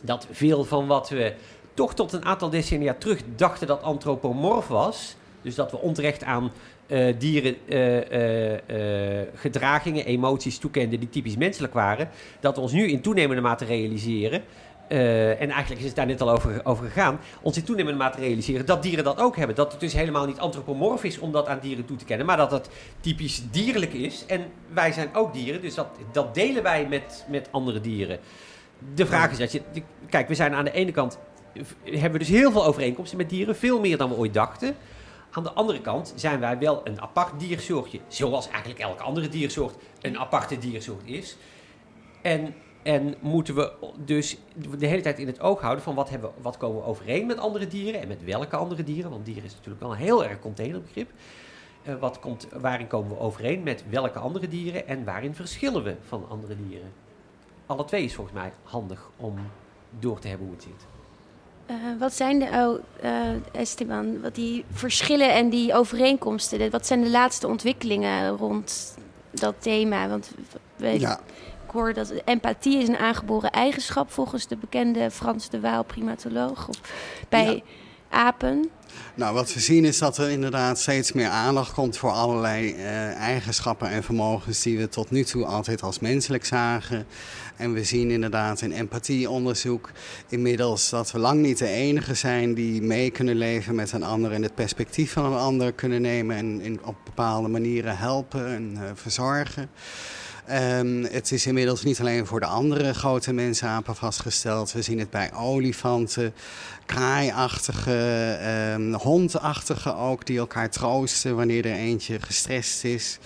[SPEAKER 6] dat veel van wat we toch tot een aantal decennia terug dachten dat antropomorf was, dus dat we onterecht aan uh, dieren uh, uh, gedragingen, emoties toekenden die typisch menselijk waren, dat we ons nu in toenemende mate realiseren. en eigenlijk is het daar net al over, over gegaan. Ons in toenemende mate realiseren dat dieren dat ook hebben. Dat het dus helemaal niet antropomorf is om dat aan dieren toe te kennen. Maar dat het typisch dierlijk is. En wij zijn ook dieren. Dus dat, dat delen wij met, met andere dieren de vraag is dat je. Kijk, we zijn aan de ene kant. hebben we dus heel veel overeenkomsten met dieren. Veel meer dan we ooit dachten. Aan de andere kant zijn wij wel een apart diersoortje. Zoals eigenlijk elke andere diersoort een aparte diersoort is. En, en moeten we dus de hele tijd in het oog houden van wat, hebben, wat komen we overeen met andere dieren. En met welke andere dieren. Want dieren is natuurlijk wel een heel erg containerbegrip. Uh, wat komt, waarin komen we overeen met welke andere dieren en waarin verschillen we van andere dieren? Alle twee is volgens mij handig om door te hebben hoe het zit.
[SPEAKER 2] Uh, wat zijn de, oh, uh, Esteban, wat die verschillen en die overeenkomsten? Wat zijn de laatste ontwikkelingen rond dat thema? Want we, ja. ik hoor dat empathie is een aangeboren eigenschap volgens de bekende Frans de Waal primatoloog. Bij ja. apen.
[SPEAKER 7] Nou, wat we zien is dat er inderdaad steeds meer aandacht komt voor allerlei uh, eigenschappen en vermogens die we tot nu toe altijd als menselijk zagen. En we zien inderdaad in empathieonderzoek inmiddels dat we lang niet de enige zijn die mee kunnen leven met een ander en het perspectief van een ander kunnen nemen en in, op bepaalde manieren helpen en uh, verzorgen. Um, het is inmiddels niet alleen voor de andere grote mensapen vastgesteld. We zien het bij olifanten, kraaiachtige, um, hondachtige ook, die elkaar troosten wanneer er eentje gestrest is.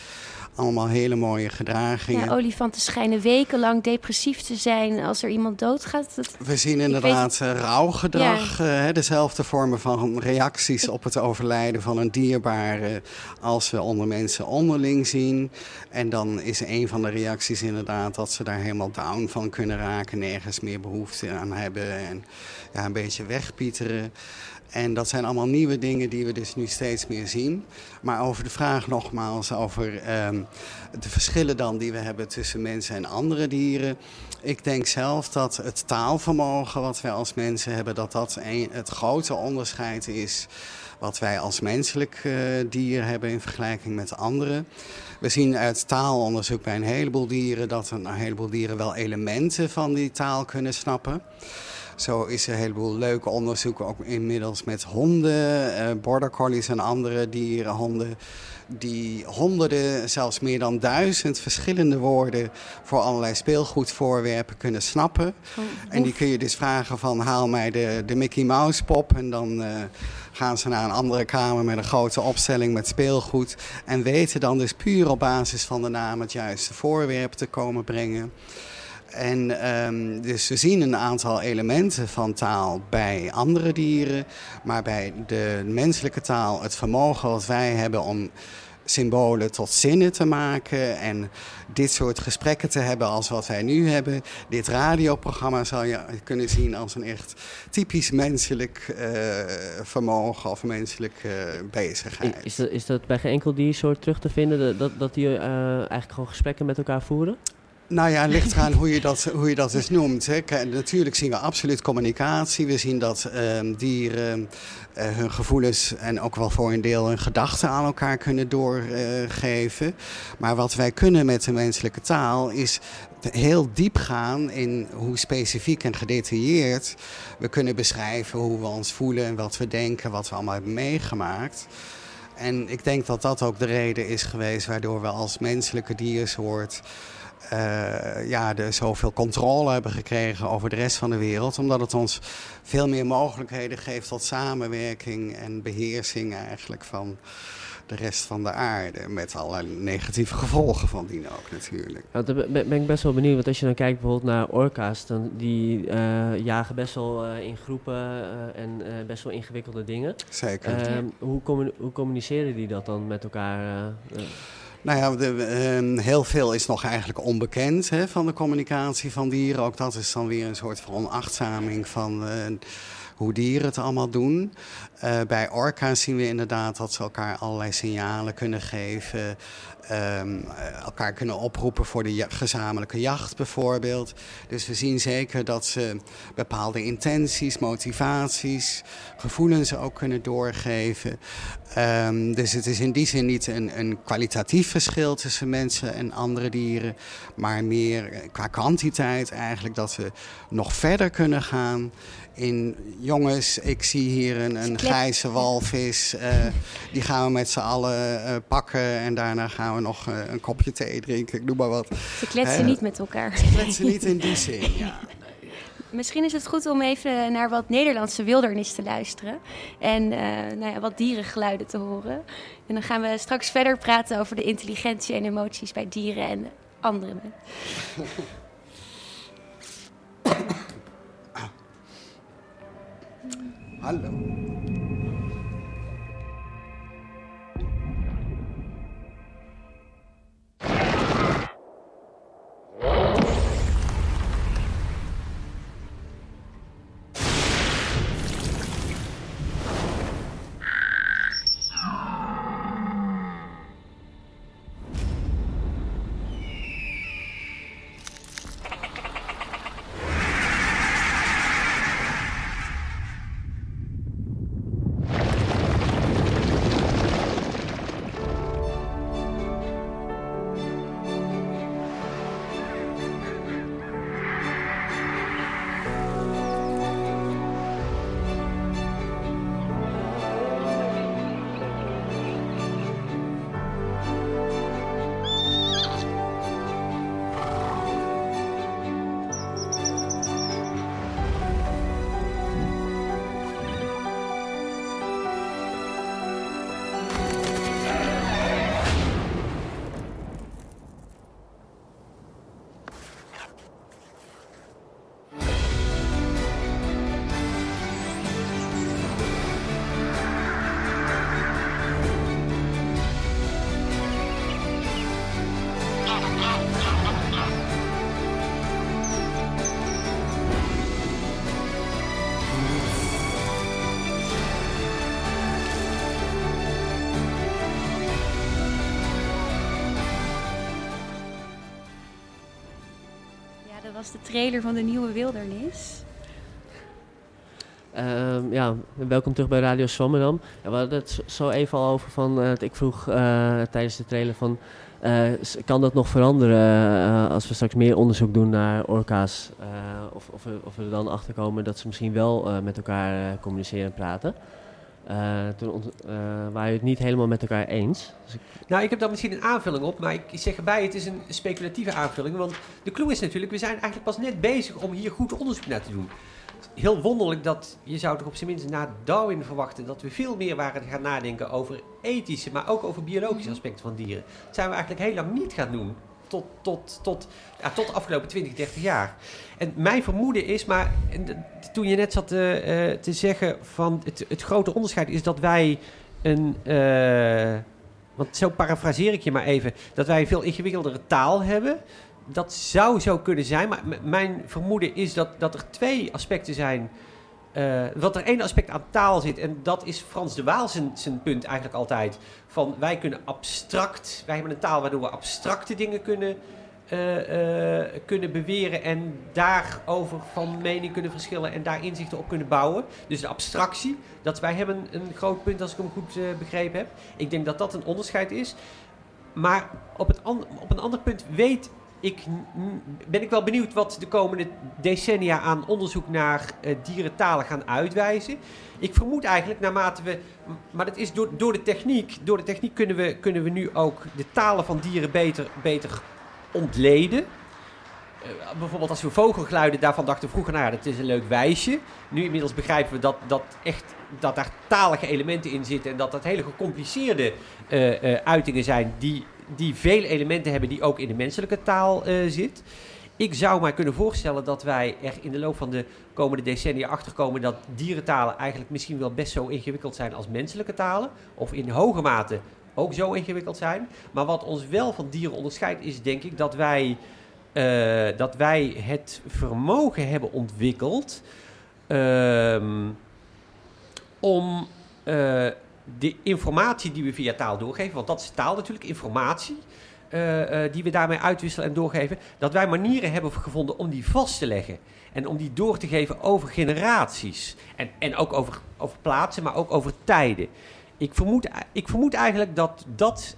[SPEAKER 7] Allemaal hele mooie gedragingen.
[SPEAKER 2] Ja, olifanten schijnen wekenlang depressief te zijn als er iemand doodgaat. Dat...
[SPEAKER 7] We zien inderdaad weet... rouwgedrag, ja. uh, dezelfde vormen van reacties op het overlijden van een dierbare als we onder mensen onderling zien. En dan is een van de reacties inderdaad dat ze daar helemaal down van kunnen raken, nergens meer behoefte aan hebben en ja, een beetje wegpieteren. En dat zijn allemaal nieuwe dingen die we dus nu steeds meer zien. Maar over de vraag nogmaals over, um, de verschillen dan die we hebben tussen mensen en andere dieren. Ik denk zelf dat het taalvermogen wat wij als mensen hebben, dat dat het grote onderscheid is wat wij als menselijk uh, dier hebben in vergelijking met anderen. We zien uit taalonderzoek bij een heleboel dieren dat een heleboel dieren wel elementen van die taal kunnen snappen. Zo is er een heleboel leuke onderzoeken, ook inmiddels met honden, uh, border collies en andere dieren, honden die honderden, zelfs meer dan duizend verschillende woorden voor allerlei speelgoedvoorwerpen kunnen snappen. Oh, en die kun je dus vragen van haal mij de, de Mickey Mouse pop en dan uh, gaan ze naar een andere kamer met een grote opstelling met speelgoed. En weten dan dus puur op basis van de naam het juiste voorwerp te komen brengen. En um, dus we zien een aantal elementen van taal bij andere dieren. Maar bij de menselijke taal, het vermogen wat wij hebben om symbolen tot zinnen te maken en dit soort gesprekken te hebben als wat wij nu hebben. Dit radioprogramma zou je kunnen zien als een echt typisch menselijk uh, vermogen of menselijke uh, bezigheid.
[SPEAKER 3] Is dat, is dat bij geen enkel diersoort terug te vinden, dat, dat die uh, eigenlijk gewoon gesprekken met elkaar voeren?
[SPEAKER 7] Nou ja, ligt eraan hoe je dat, hoe je dat dus noemt. Hè. Natuurlijk zien we absoluut communicatie. We zien dat uh, dieren uh, hun gevoelens en ook wel voor een deel hun gedachten aan elkaar kunnen doorgeven. Maar wat wij kunnen met de menselijke taal is heel diep gaan in hoe specifiek en gedetailleerd we kunnen beschrijven hoe we ons voelen en wat we denken, wat we allemaal hebben meegemaakt. En ik denk dat dat ook de reden is geweest waardoor we als menselijke diersoort uh, ja, de zoveel controle hebben gekregen over de rest van de wereld. Omdat het ons veel meer mogelijkheden geeft tot samenwerking en beheersing eigenlijk van de rest van de aarde. Met alle negatieve gevolgen van die ook natuurlijk.
[SPEAKER 3] Ja, daar ben ik best wel benieuwd. Want als je dan kijkt bijvoorbeeld naar orka's, dan die uh, jagen best wel uh, in groepen uh, en best wel ingewikkelde dingen.
[SPEAKER 7] Zeker.
[SPEAKER 3] Ehm, hoe, hoe, communiceren die dat dan met elkaar?
[SPEAKER 7] Nou ja, uh, heel veel is nog eigenlijk onbekend hè, van de communicatie van dieren. Ook dat is dan weer een soort van onachtzaming van uh, hoe dieren het allemaal doen. Uh, bij orka's zien we inderdaad dat ze elkaar allerlei signalen kunnen geven. Um, elkaar kunnen oproepen voor de gezamenlijke jacht bijvoorbeeld. Dus we zien zeker dat ze bepaalde intenties, motivaties, gevoelens ook kunnen doorgeven. Um, dus het is in die zin niet een, een, kwalitatief verschil tussen mensen en andere dieren, maar meer qua kwantiteit eigenlijk dat we nog verder kunnen gaan in jongens, ik zie hier een, een grijze walvis. Uh, die gaan we met z'n allen uh, pakken en daarna gaan we nog uh, een kopje thee drinken, ik noem maar wat.
[SPEAKER 2] Ze kletsen niet met elkaar.
[SPEAKER 7] Ze kletsen niet in die zin, ja. [LAUGHS]
[SPEAKER 2] Misschien is het goed om even naar wat Nederlandse wildernis te luisteren. En nou ja, wat dierengeluiden te horen. En dan gaan we straks verder praten over de intelligentie en emoties bij dieren en andere [LAUGHS]
[SPEAKER 7] Hallo.
[SPEAKER 2] Was de trailer van de nieuwe Wildernis.
[SPEAKER 3] Ehm, ja, welkom terug bij Radio Swammerdam. Ja, we hadden het zo even al over van, eh, ik vroeg eh, tijdens de trailer van, eh, kan dat nog veranderen als we straks meer onderzoek doen naar orka's? of, of, we, of we er dan achter komen dat ze misschien wel met elkaar communiceren en praten. Eh, toen ont- eh, waren we het niet helemaal met elkaar eens. Dus ik,
[SPEAKER 6] Nou, ik heb daar misschien een aanvulling op, maar ik zeg erbij, het is een speculatieve aanvulling. Want de clue is natuurlijk, we zijn eigenlijk pas net bezig om hier goed onderzoek naar te doen. Heel wonderlijk dat je zou toch op zijn minst na Darwin verwachten dat we veel meer waren gaan nadenken over ethische, maar ook over biologische aspecten van dieren. Dat zijn we eigenlijk heel lang niet gaan doen. Tot, tot, tot, ja, tot de afgelopen 20, 30 jaar. En mijn vermoeden is, maar toen je net zat eh, eh, te zeggen van het, het grote onderscheid is dat wij een, eh, want zo parafraseer ik je maar even, dat wij een veel ingewikkeldere taal hebben. Dat zou zo kunnen zijn, maar mijn vermoeden is dat, dat er twee aspecten zijn. eh wat er één aspect aan taal zit, en dat is Frans de Waal zijn, zijn punt eigenlijk altijd. Van wij kunnen abstract, wij hebben een taal waardoor we abstracte dingen kunnen, eh, eh, kunnen beweren en daarover van mening kunnen verschillen en daar inzichten op kunnen bouwen. Dus de abstractie, dat wij hebben een groot punt als ik hem goed eh, begrepen heb. Ik denk dat dat een onderscheid is. Maar op, het op een ander punt weet ik, ben ik wel benieuwd wat de komende decennia aan onderzoek naar dierentalen gaan uitwijzen. Ik vermoed eigenlijk naarmate we. Maar dat is door, door de techniek. Door de techniek kunnen we, kunnen we nu ook de talen van dieren beter, beter ontleden. Eh, bijvoorbeeld als we vogelgeluiden daarvan dachten vroeger, nou dat is een leuk wijsje. Nu inmiddels begrijpen we dat, dat, echt, dat daar talige elementen in zitten en dat dat hele gecompliceerde eh, eh, uitingen zijn die, die veel elementen hebben die ook in de menselijke taal zit. Ik zou mij kunnen voorstellen dat wij er in de loop van de komende decennia achterkomen dat dierentalen eigenlijk misschien wel best zo ingewikkeld zijn als menselijke talen. Of in hoge mate ook zo ingewikkeld zijn. Maar wat ons wel van dieren onderscheidt is denk ik dat wij, eh, dat wij het vermogen hebben ontwikkeld ehm, om eh, de informatie die we via taal doorgeven, want dat is taal natuurlijk, informatie, eh, die we daarmee uitwisselen en doorgeven, dat wij manieren hebben gevonden om die vast te leggen. En om die door te geven over generaties. En, en ook over, over plaatsen, maar ook over tijden. Ik vermoed, ik vermoed eigenlijk dat dat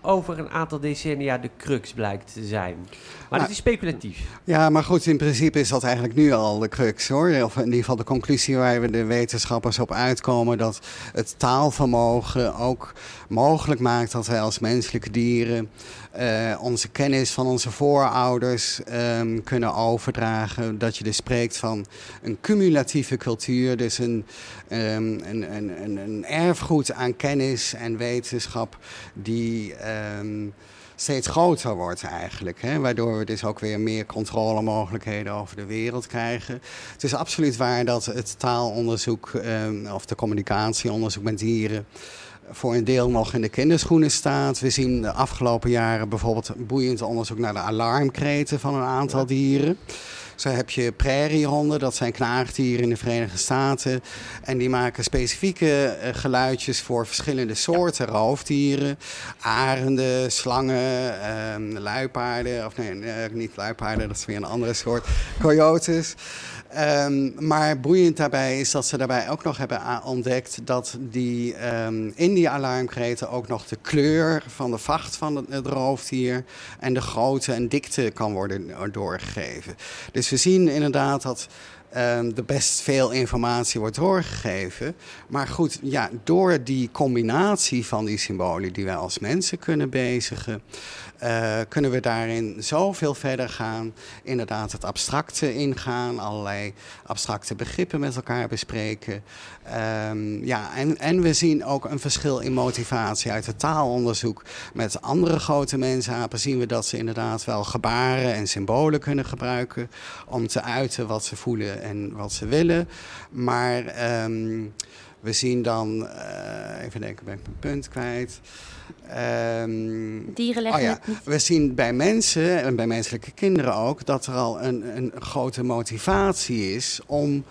[SPEAKER 6] over een aantal decennia de crux blijkt te zijn. Maar
[SPEAKER 7] Maar-
[SPEAKER 6] dat is speculatief.
[SPEAKER 7] Ja, maar goed, in principe is dat eigenlijk nu al de crux hoor. Of in ieder geval de conclusie waar we de wetenschappers op uitkomen. Dat het taalvermogen ook mogelijk maakt dat wij als menselijke dieren eh, onze kennis van onze voorouders ehm, kunnen overdragen. Dat je dus spreekt van een cumulatieve cultuur. Dus een, ehm, een, een, erfgoed aan kennis en wetenschap die. ehm, steeds groter wordt eigenlijk. Hè? Waardoor we dus ook weer meer controlemogelijkheden over de wereld krijgen. Het is absoluut waar dat het taalonderzoek of de communicatieonderzoek met dieren voor een deel nog in de kinderschoenen staat. We zien de afgelopen jaren bijvoorbeeld boeiend onderzoek naar de alarmkreten van een aantal dieren. Zo heb je prairiehonden, dat zijn knaagdieren in de Verenigde Staten. En die maken specifieke eh, geluidjes voor verschillende soorten roofdieren. Arenden, slangen, ehm, luipaarden. Of nee, eh, niet luipaarden, dat is weer een andere soort. [LAUGHS] Coyotes. Ehm, maar boeiend daarbij is dat ze daarbij ook nog hebben ontdekt dat die, ehm, in die alarmkreten ook nog de kleur van de vacht van het, het roofdier en de grootte en dikte kan worden doorgegeven. Dus we zien inderdaad dat ehm, er best veel informatie wordt doorgegeven. Maar goed, ja, door die combinatie van die symbolen die wij als mensen kunnen bezigen, eh, kunnen we daarin zoveel verder gaan. Inderdaad, het abstracte ingaan, allerlei abstracte begrippen met elkaar bespreken. Ehm, ja, en, en we zien ook een verschil in motivatie uit het taalonderzoek. Met andere grote mensapen zien we dat ze inderdaad wel gebaren en symbolen kunnen gebruiken om te uiten wat ze voelen en wat ze willen. Maar ehm, we zien dan, eh, even denken, ben ik mijn punt kwijt. Ehm,
[SPEAKER 2] Dieren
[SPEAKER 7] Oh
[SPEAKER 2] leggen
[SPEAKER 7] ja,
[SPEAKER 2] het niet.
[SPEAKER 7] we zien bij mensen en bij menselijke kinderen ook dat er al een, een grote motivatie is om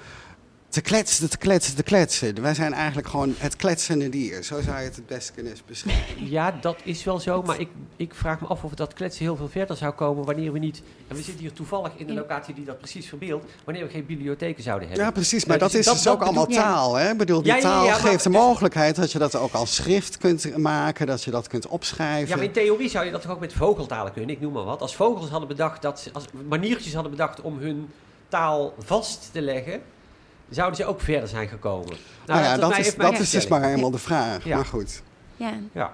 [SPEAKER 7] te kletsen, te kletsen, te kletsen. Wij zijn eigenlijk gewoon het kletsende dier. Zo zou je het het best kunnen beschrijven.
[SPEAKER 6] Ja, dat is wel zo. Maar ik, ik vraag me af of dat kletsen heel veel verder zou komen wanneer we niet... En we zitten hier toevallig in de locatie die dat precies verbeeldt. Wanneer we geen bibliotheken zouden hebben.
[SPEAKER 7] Ja, precies. Maar dat
[SPEAKER 6] dus
[SPEAKER 7] is dus
[SPEAKER 6] dat
[SPEAKER 7] ook allemaal
[SPEAKER 6] bedoel-
[SPEAKER 7] taal. Hè? Ik bedoel, die
[SPEAKER 6] Ja, ja, ja,
[SPEAKER 7] taal geeft de mogelijkheid dat je dat ook als schrift kunt maken. Dat je dat kunt opschrijven.
[SPEAKER 6] Ja, maar in theorie zou je dat toch ook met vogeltalen kunnen, ik noem maar wat. Als vogels hadden bedacht dat ze, als maniertjes hadden bedacht om hun taal vast te leggen, zouden ze ook verder zijn gekomen.
[SPEAKER 7] nou ja,
[SPEAKER 6] is
[SPEAKER 7] dat, is, dat is dus maar helemaal de vraag.
[SPEAKER 6] Ja.
[SPEAKER 7] Maar goed.
[SPEAKER 2] Ja.
[SPEAKER 6] Ja.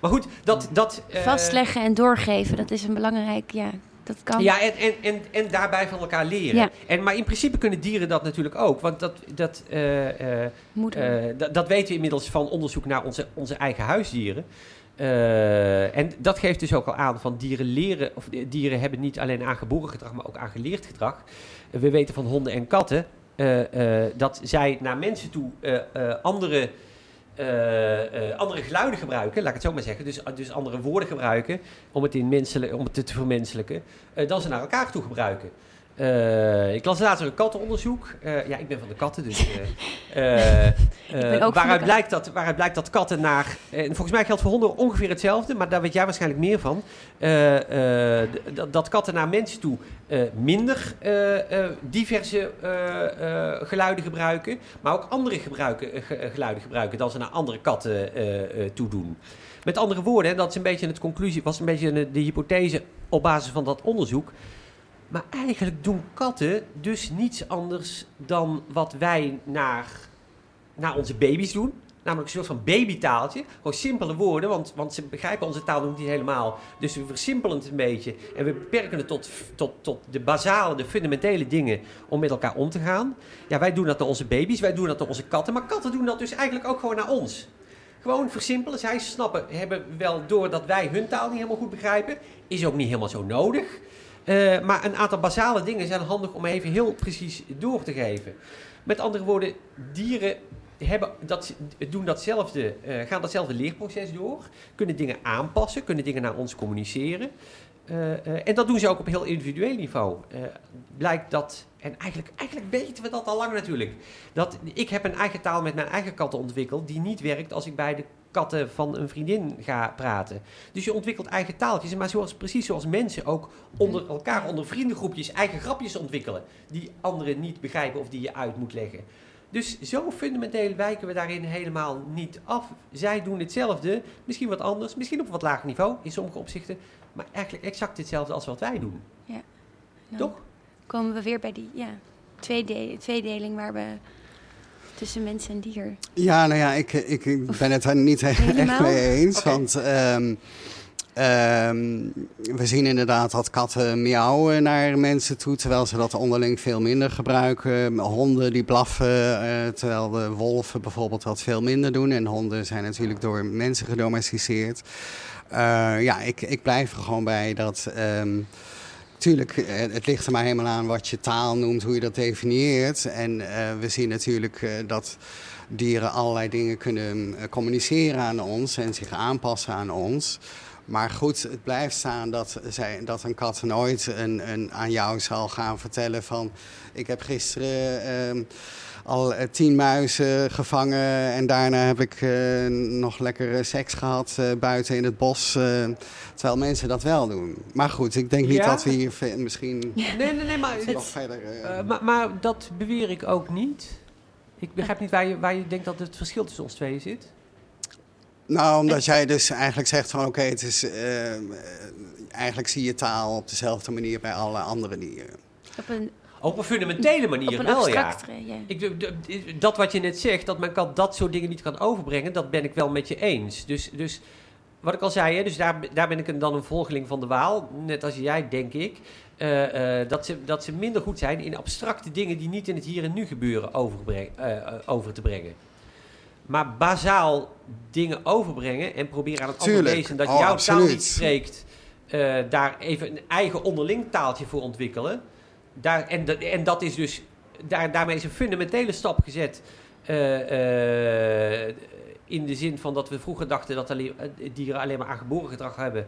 [SPEAKER 6] Maar goed, dat... dat eh,
[SPEAKER 2] Vastleggen en doorgeven, dat is een belangrijk, ja, dat kan.
[SPEAKER 6] Ja, en, en, en, en daarbij van elkaar leren.
[SPEAKER 2] Ja.
[SPEAKER 6] En, maar in principe kunnen dieren dat natuurlijk ook. Want dat, dat, eh, eh,
[SPEAKER 2] Moeder.
[SPEAKER 6] dat, dat weten we inmiddels van onderzoek naar onze, onze eigen huisdieren. Eh, en dat geeft dus ook al aan van dieren leren, of dieren hebben niet alleen aangeboren gedrag, maar ook aangeleerd gedrag. We weten van honden en katten dat zij naar mensen toe eh, eh, andere, eh, eh, andere geluiden gebruiken, laat ik het zo maar zeggen. Dus, dus andere woorden gebruiken om het, in om het te, vermenselijken, eh, dan ze naar elkaar toe gebruiken. Eh, ik las later een kattenonderzoek. Eh, ja, ik ben van de katten, dus. eh, [LAUGHS] waaruit, blijkt dat, waaruit blijkt dat katten naar. En volgens mij geldt voor honden ongeveer hetzelfde, maar daar weet jij waarschijnlijk meer van. Dat- katten naar mensen toe minder diverse geluiden gebruiken, maar ook andere gebruiken, ge- geluiden gebruiken dan ze naar andere katten toe doen. Met andere woorden, en dat is een beetje het conclusie, was een beetje de hypothese op basis van dat onderzoek. Maar eigenlijk doen katten dus niets anders dan wat wij naar, naar onze baby's doen. Namelijk een soort van babytaaltje. Gewoon simpele woorden, want, want ze begrijpen onze taal nog niet helemaal. Dus we versimpelen het een beetje. En we beperken het tot, tot, tot de basale, de fundamentele dingen om met elkaar om te gaan. Ja, wij doen dat naar onze baby's, wij doen dat naar onze katten. Maar katten doen dat dus eigenlijk ook gewoon naar ons. Gewoon versimpelen. Zij snappen, hebben wel door dat wij hun taal niet helemaal goed begrijpen. Is ook niet helemaal zo nodig. Eh, maar een aantal basale dingen zijn handig om even heel precies door te geven. Met andere woorden, dieren hebben dat, doen datzelfde, eh, gaan datzelfde leerproces door. Kunnen dingen aanpassen, kunnen dingen naar ons communiceren. Eh, en dat doen ze ook op heel individueel niveau. Blijkt dat, en eigenlijk, eigenlijk weten we dat al lang natuurlijk. Dat, ik heb een eigen taal met mijn eigen katten ontwikkeld die niet werkt als ik bij de katten van een vriendin ga praten. Dus je ontwikkelt eigen taaltjes, maar zoals, precies zoals mensen ook onder elkaar, onder vriendengroepjes, eigen grapjes ontwikkelen. Die anderen niet begrijpen of die je uit moet leggen. Dus zo fundamenteel wijken we daarin helemaal niet af. Zij doen hetzelfde, misschien wat anders, misschien op een wat lager niveau in sommige opzichten, maar eigenlijk exact hetzelfde als wat wij doen.
[SPEAKER 2] Ja. Ja.
[SPEAKER 6] Toch?
[SPEAKER 2] komen we weer bij die ja, tweede, tweedeling waar we tussen mens en dier.
[SPEAKER 7] Ja, nou ja, ik, ik, ik ben het daar niet echt mee eens. Want ehm, ehm, we zien inderdaad dat katten miauwen naar mensen toe, terwijl ze dat onderling veel minder gebruiken. Honden die blaffen, eh, terwijl de wolven bijvoorbeeld dat veel minder doen. En honden zijn natuurlijk door mensen gedomesticeerd. Eh, ja, ik, ik blijf er gewoon bij dat. ehm, Tuurlijk, eh, het ligt er maar helemaal aan wat je taal noemt, hoe je dat definieert. En eh, we zien natuurlijk eh, dat dieren allerlei dingen kunnen communiceren aan ons en zich aanpassen aan ons. Maar goed, het blijft staan dat, zij, dat een kat nooit een, een, aan jou zal gaan vertellen van... ik heb gisteren ehm, al eh, tien muizen gevangen en daarna heb ik eh, nog lekker seks gehad eh, buiten in het bos. terwijl mensen dat wel doen. Maar goed, ik denk niet
[SPEAKER 6] Ja.
[SPEAKER 7] dat we hier misschien [LAUGHS]
[SPEAKER 6] Nee, nee, nee, maar,
[SPEAKER 7] nog verder...
[SPEAKER 6] maar, maar dat beweer ik ook niet. Ik begrijp niet waar je, waar je denkt dat het verschil tussen ons tweeën zit.
[SPEAKER 7] Nou, omdat jij dus eigenlijk zegt van oké, het is eh, eigenlijk zie je taal op dezelfde manier bij alle andere dieren.
[SPEAKER 2] Op een,
[SPEAKER 6] Op een fundamentele manier
[SPEAKER 2] op een
[SPEAKER 6] wel, ja. Ik, dat wat je net zegt, dat mijn kat dat soort dingen niet kan overbrengen, dat ben ik wel met je eens. Dus, dus wat ik al zei, hè, dus daar, daar ben ik een, dan een volgeling van de Waal, net als jij, denk ik. eh, eh, dat, ze, dat ze minder goed zijn in abstracte dingen die niet in het hier en nu gebeuren over te brengen. Maar bazaal dingen overbrengen en proberen aan het andere wezen dat
[SPEAKER 7] Oh,
[SPEAKER 6] jouw taal niet spreekt, eh, daar even een eigen onderling taaltje voor ontwikkelen. Daar, en, dat- en dat is dus, daar, daarmee is een fundamentele stap gezet. eh, eh, in de zin van dat we vroeger dachten dat alleen, dieren alleen maar aangeboren gedrag hebben.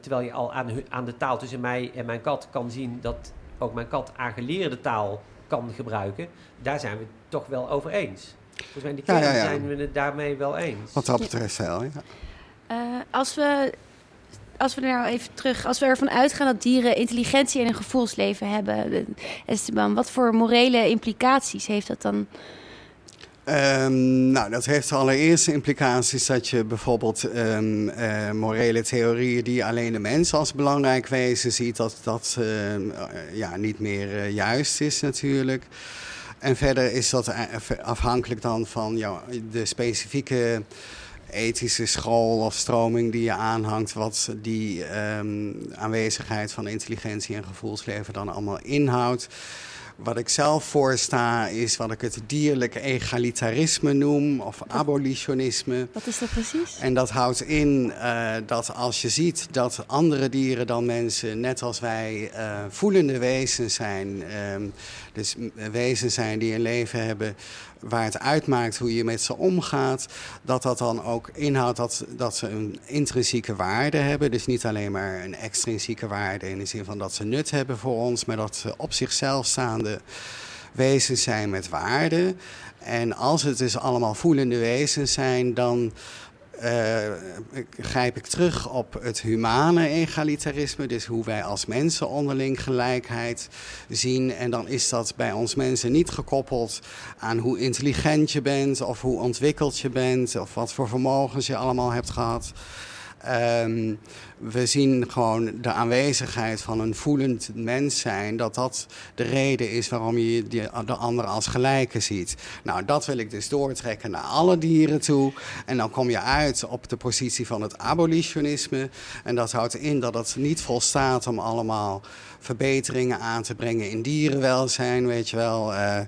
[SPEAKER 6] terwijl je al aan, aan de taal tussen mij en mijn kat kan zien dat ook mijn kat aangeleerde taal kan gebruiken, daar zijn we het toch wel over eens. Volgens mij
[SPEAKER 7] Ja,
[SPEAKER 6] kern
[SPEAKER 7] ja, ja.
[SPEAKER 6] zijn we het daarmee wel eens.
[SPEAKER 7] Wat dat betreft wel, ja.
[SPEAKER 2] Eh, als, we, als we er nou even terug, als we ervan uitgaan dat dieren intelligentie en een gevoelsleven hebben, eh, Esteban, wat voor morele implicaties heeft dat dan?
[SPEAKER 7] Ehm, nou, dat heeft allereerst implicaties dat je bijvoorbeeld ehm, eh, morele theorieën die alleen de mens als belangrijk wezen ziet, dat dat ehm, eh, ja, niet meer juist is natuurlijk. En verder is dat afhankelijk dan van de specifieke ethische school of stroming die je aanhangt, wat die ehm, aanwezigheid van intelligentie en gevoelsleven dan allemaal inhoudt. Wat ik zelf voorsta is wat ik het dierlijk egalitarisme noem of abolitionisme.
[SPEAKER 2] Wat is dat precies?
[SPEAKER 7] En dat houdt in eh, dat als je ziet dat andere dieren dan mensen, net als wij, eh, voelende wezens zijn. ehm, dus wezens zijn die een leven hebben waar het uitmaakt hoe je met ze omgaat. Dat dat dan ook inhoudt dat, dat ze een intrinsieke waarde hebben. Dus niet alleen maar een extrinsieke waarde in de zin van dat ze nut hebben voor ons, maar dat ze op zichzelf staande wezens zijn met waarde. En als het dus allemaal voelende wezens zijn, dan eh, grijp ik terug op het humane egalitarisme. Dus hoe wij als mensen onderling gelijkheid zien. En dan is dat bij ons mensen niet gekoppeld aan hoe intelligent je bent, of hoe ontwikkeld je bent, of wat voor vermogens je allemaal hebt gehad. Ehm, we zien gewoon de aanwezigheid van een voelend mens zijn, dat dat de reden is waarom je de ander als gelijke ziet. Nou, dat wil ik dus doortrekken naar alle dieren toe. En dan kom je uit op de positie van het abolitionisme. En dat houdt in dat het niet volstaat om allemaal verbeteringen aan te brengen in dierenwelzijn, weet je wel. eh,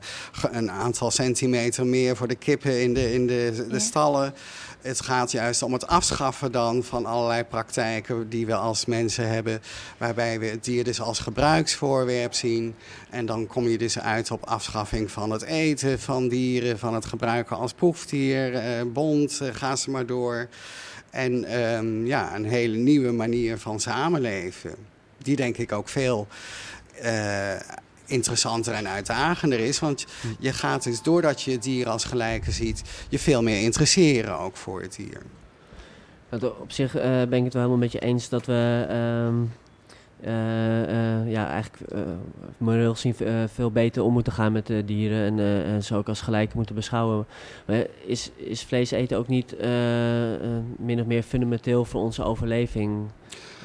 [SPEAKER 7] een aantal centimeter meer voor de kippen in de, in de, de stallen. Het gaat juist om het afschaffen dan van allerlei praktijken die we als mensen hebben, waarbij we het dier dus als gebruiksvoorwerp zien. En dan kom je dus uit op afschaffing van het eten van dieren, van het gebruiken als proefdier, eh, bond, eh, ga ze maar door. En ehm, ja, een hele nieuwe manier van samenleven. Die denk ik ook veel eh, interessanter en uitdagender is. Want je gaat dus, doordat je het dier als gelijke ziet, je veel meer interesseren ook voor het dier.
[SPEAKER 3] Op zich eh, ben ik het wel helemaal met je eens dat we ehm, eh, ja, eigenlijk eh, moreel gezien eh, veel beter om moeten gaan met de dieren en, en ze ook als gelijk moeten beschouwen. Maar is, is vlees eten ook niet min of meer fundamenteel voor onze overleving?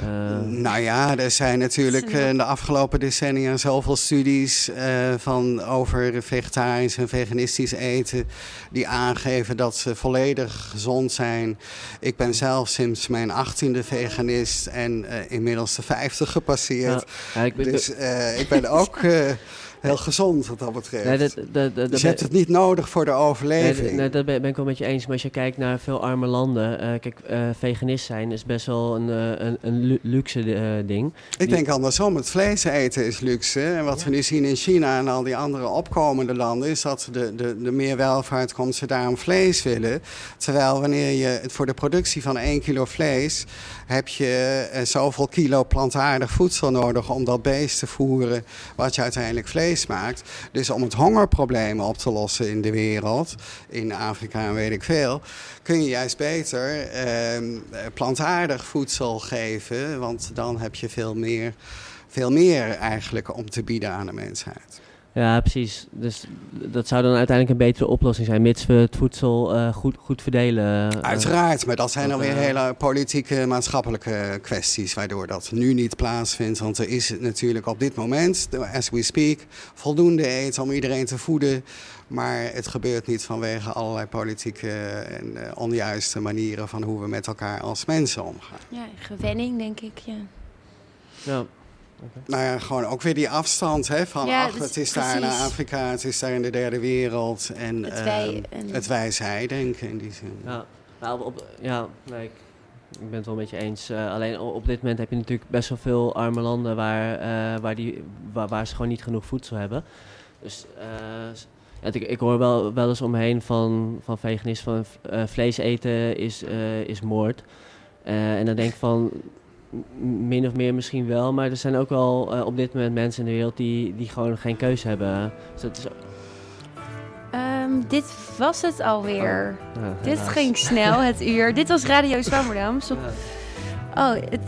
[SPEAKER 3] Eh,
[SPEAKER 7] Nou ja, er zijn natuurlijk
[SPEAKER 2] er-
[SPEAKER 7] eh, in de afgelopen decennia zoveel studies eh, van over vegetarisch en veganistisch eten die aangeven dat ze volledig gezond zijn. Ik ben zelf sinds mijn achttiende veganist en inmiddels de 50 gepasseerd.
[SPEAKER 3] ja, ja, ik ben-
[SPEAKER 7] Dus ik ben ook [LAUGHS] heel gezond wat dat betreft.
[SPEAKER 3] nee, dat, dat, dat,
[SPEAKER 7] je hebt het niet nodig voor de overleving.
[SPEAKER 3] nee, dat ben, ik wel met je eens. Maar als je kijkt naar veel arme landen. eh, kijk, eh, veganist zijn is best wel een, eh, een, een lu- luxe ding.
[SPEAKER 7] Ik denk andersom, het vlees eten is luxe. En wat we nu zien in China en al die andere opkomende landen... is dat de, de, de meer welvaart komt, ze daarom vlees willen. Terwijl wanneer je het voor de productie van 1 kilo vlees... heb je eh, zoveel kilo plantaardig voedsel nodig om dat beest te voeren... wat je uiteindelijk vlees maakt. Dus om het hongerprobleem op te lossen in de wereld... in Afrika en weet ik veel... kun je juist beter ehm, eh, plantaardig voedsel geven... want dan heb je veel meer, veel meer eigenlijk om te bieden aan de mensheid.
[SPEAKER 3] Ja, precies. Dus dat zou dan uiteindelijk een betere oplossing zijn, mits we het voedsel eh, goed, goed verdelen. eh.
[SPEAKER 7] Uiteraard, maar dat zijn dan weer
[SPEAKER 3] eh,
[SPEAKER 7] hele politieke, maatschappelijke kwesties... waardoor dat nu niet plaatsvindt. Want er is natuurlijk op dit moment, as we speak... voldoende eten om iedereen te voeden... Maar het gebeurt niet vanwege allerlei politieke en eh, onjuiste manieren van hoe we met elkaar als mensen omgaan.
[SPEAKER 2] Ja, gewenning, denk ik. Ja.
[SPEAKER 3] Ja.
[SPEAKER 7] Nou ja, gewoon ook weer die afstand hè, van
[SPEAKER 2] Ja,
[SPEAKER 7] ach,
[SPEAKER 2] is
[SPEAKER 7] het is daar naar
[SPEAKER 2] precies.
[SPEAKER 7] Afrika, het is daar in de derde wereld. En
[SPEAKER 2] Het
[SPEAKER 7] ehm,
[SPEAKER 2] wij en-
[SPEAKER 7] het wij-zij denken in die zin.
[SPEAKER 3] Ja, nou, op, op- ja nee, ik, ik ben het wel met je eens. Eh, alleen op dit moment heb je natuurlijk best wel veel arme landen waar, eh, waar, die, waar, waar ze gewoon niet genoeg voedsel hebben. Dus eh, ja, ik, ik hoor wel, wel eens omheen van, van veganisten van eh, vlees eten is, eh, is moord. Eh, en dan denk ik van, min of meer misschien wel, maar er zijn ook wel eh, op dit moment mensen in de wereld die, die gewoon geen keuze hebben. Dus dat is,
[SPEAKER 2] Ehm, dit was het alweer.
[SPEAKER 3] ja,
[SPEAKER 2] Dit ging snel, het [LAUGHS] uur. Dit was Radio Zwammerdam. Oh, het...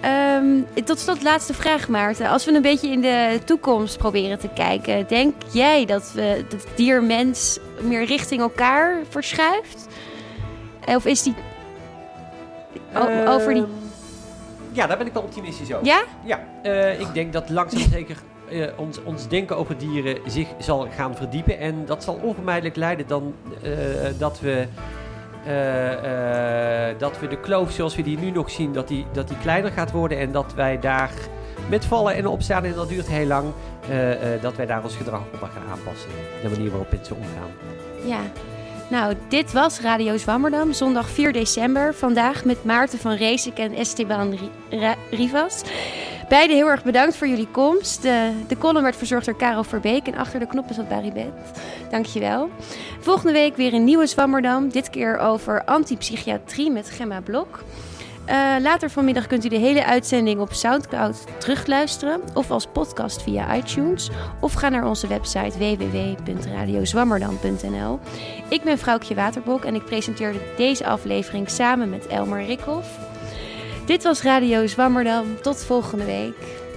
[SPEAKER 2] Ehm, tot slot laatste vraag, Maarten. Als we een beetje in de toekomst proberen te kijken, denk jij dat we dat dier-mens meer richting elkaar verschuift? Of is die o- over die?
[SPEAKER 6] Ehm, Ja, daar ben ik wel optimistisch over.
[SPEAKER 2] Ja?
[SPEAKER 6] Ja, eh, ik denk dat langzaam [LAUGHS] zeker eh, ons, ons denken over dieren zich zal gaan verdiepen. En dat zal onvermijdelijk leiden dan eh, dat we... eh, eh, dat we de kloof zoals we die nu nog zien, dat die, dat die kleiner gaat worden. En dat wij daar met vallen en opstaan, en dat duurt heel lang, eh, eh, dat wij daar ons gedrag op gaan aanpassen. De manier waarop mensen omgaan.
[SPEAKER 2] Ja. Nou, dit was Radio Zwammerdam, zondag 4 december. Vandaag met Maarten van Reesik en Esteban Rivas. Beiden heel erg bedankt voor jullie komst. De, de column werd verzorgd door Karel Verbeek en achter de knoppen zat Barry Bet. Dankjewel. Volgende week weer een nieuwe Zwammerdam. Dit keer over antipsychiatrie met Gemma Blok. Eh, later vanmiddag kunt u de hele uitzending op Soundcloud terugluisteren of als podcast via iTunes. Of ga naar onze website www.radiozwammerdam.nl. Ik ben Vrouwtje Waterbok en ik presenteerde deze aflevering samen met Elmer Rikhoff. Dit was Radio Zwammerdam. Tot volgende week.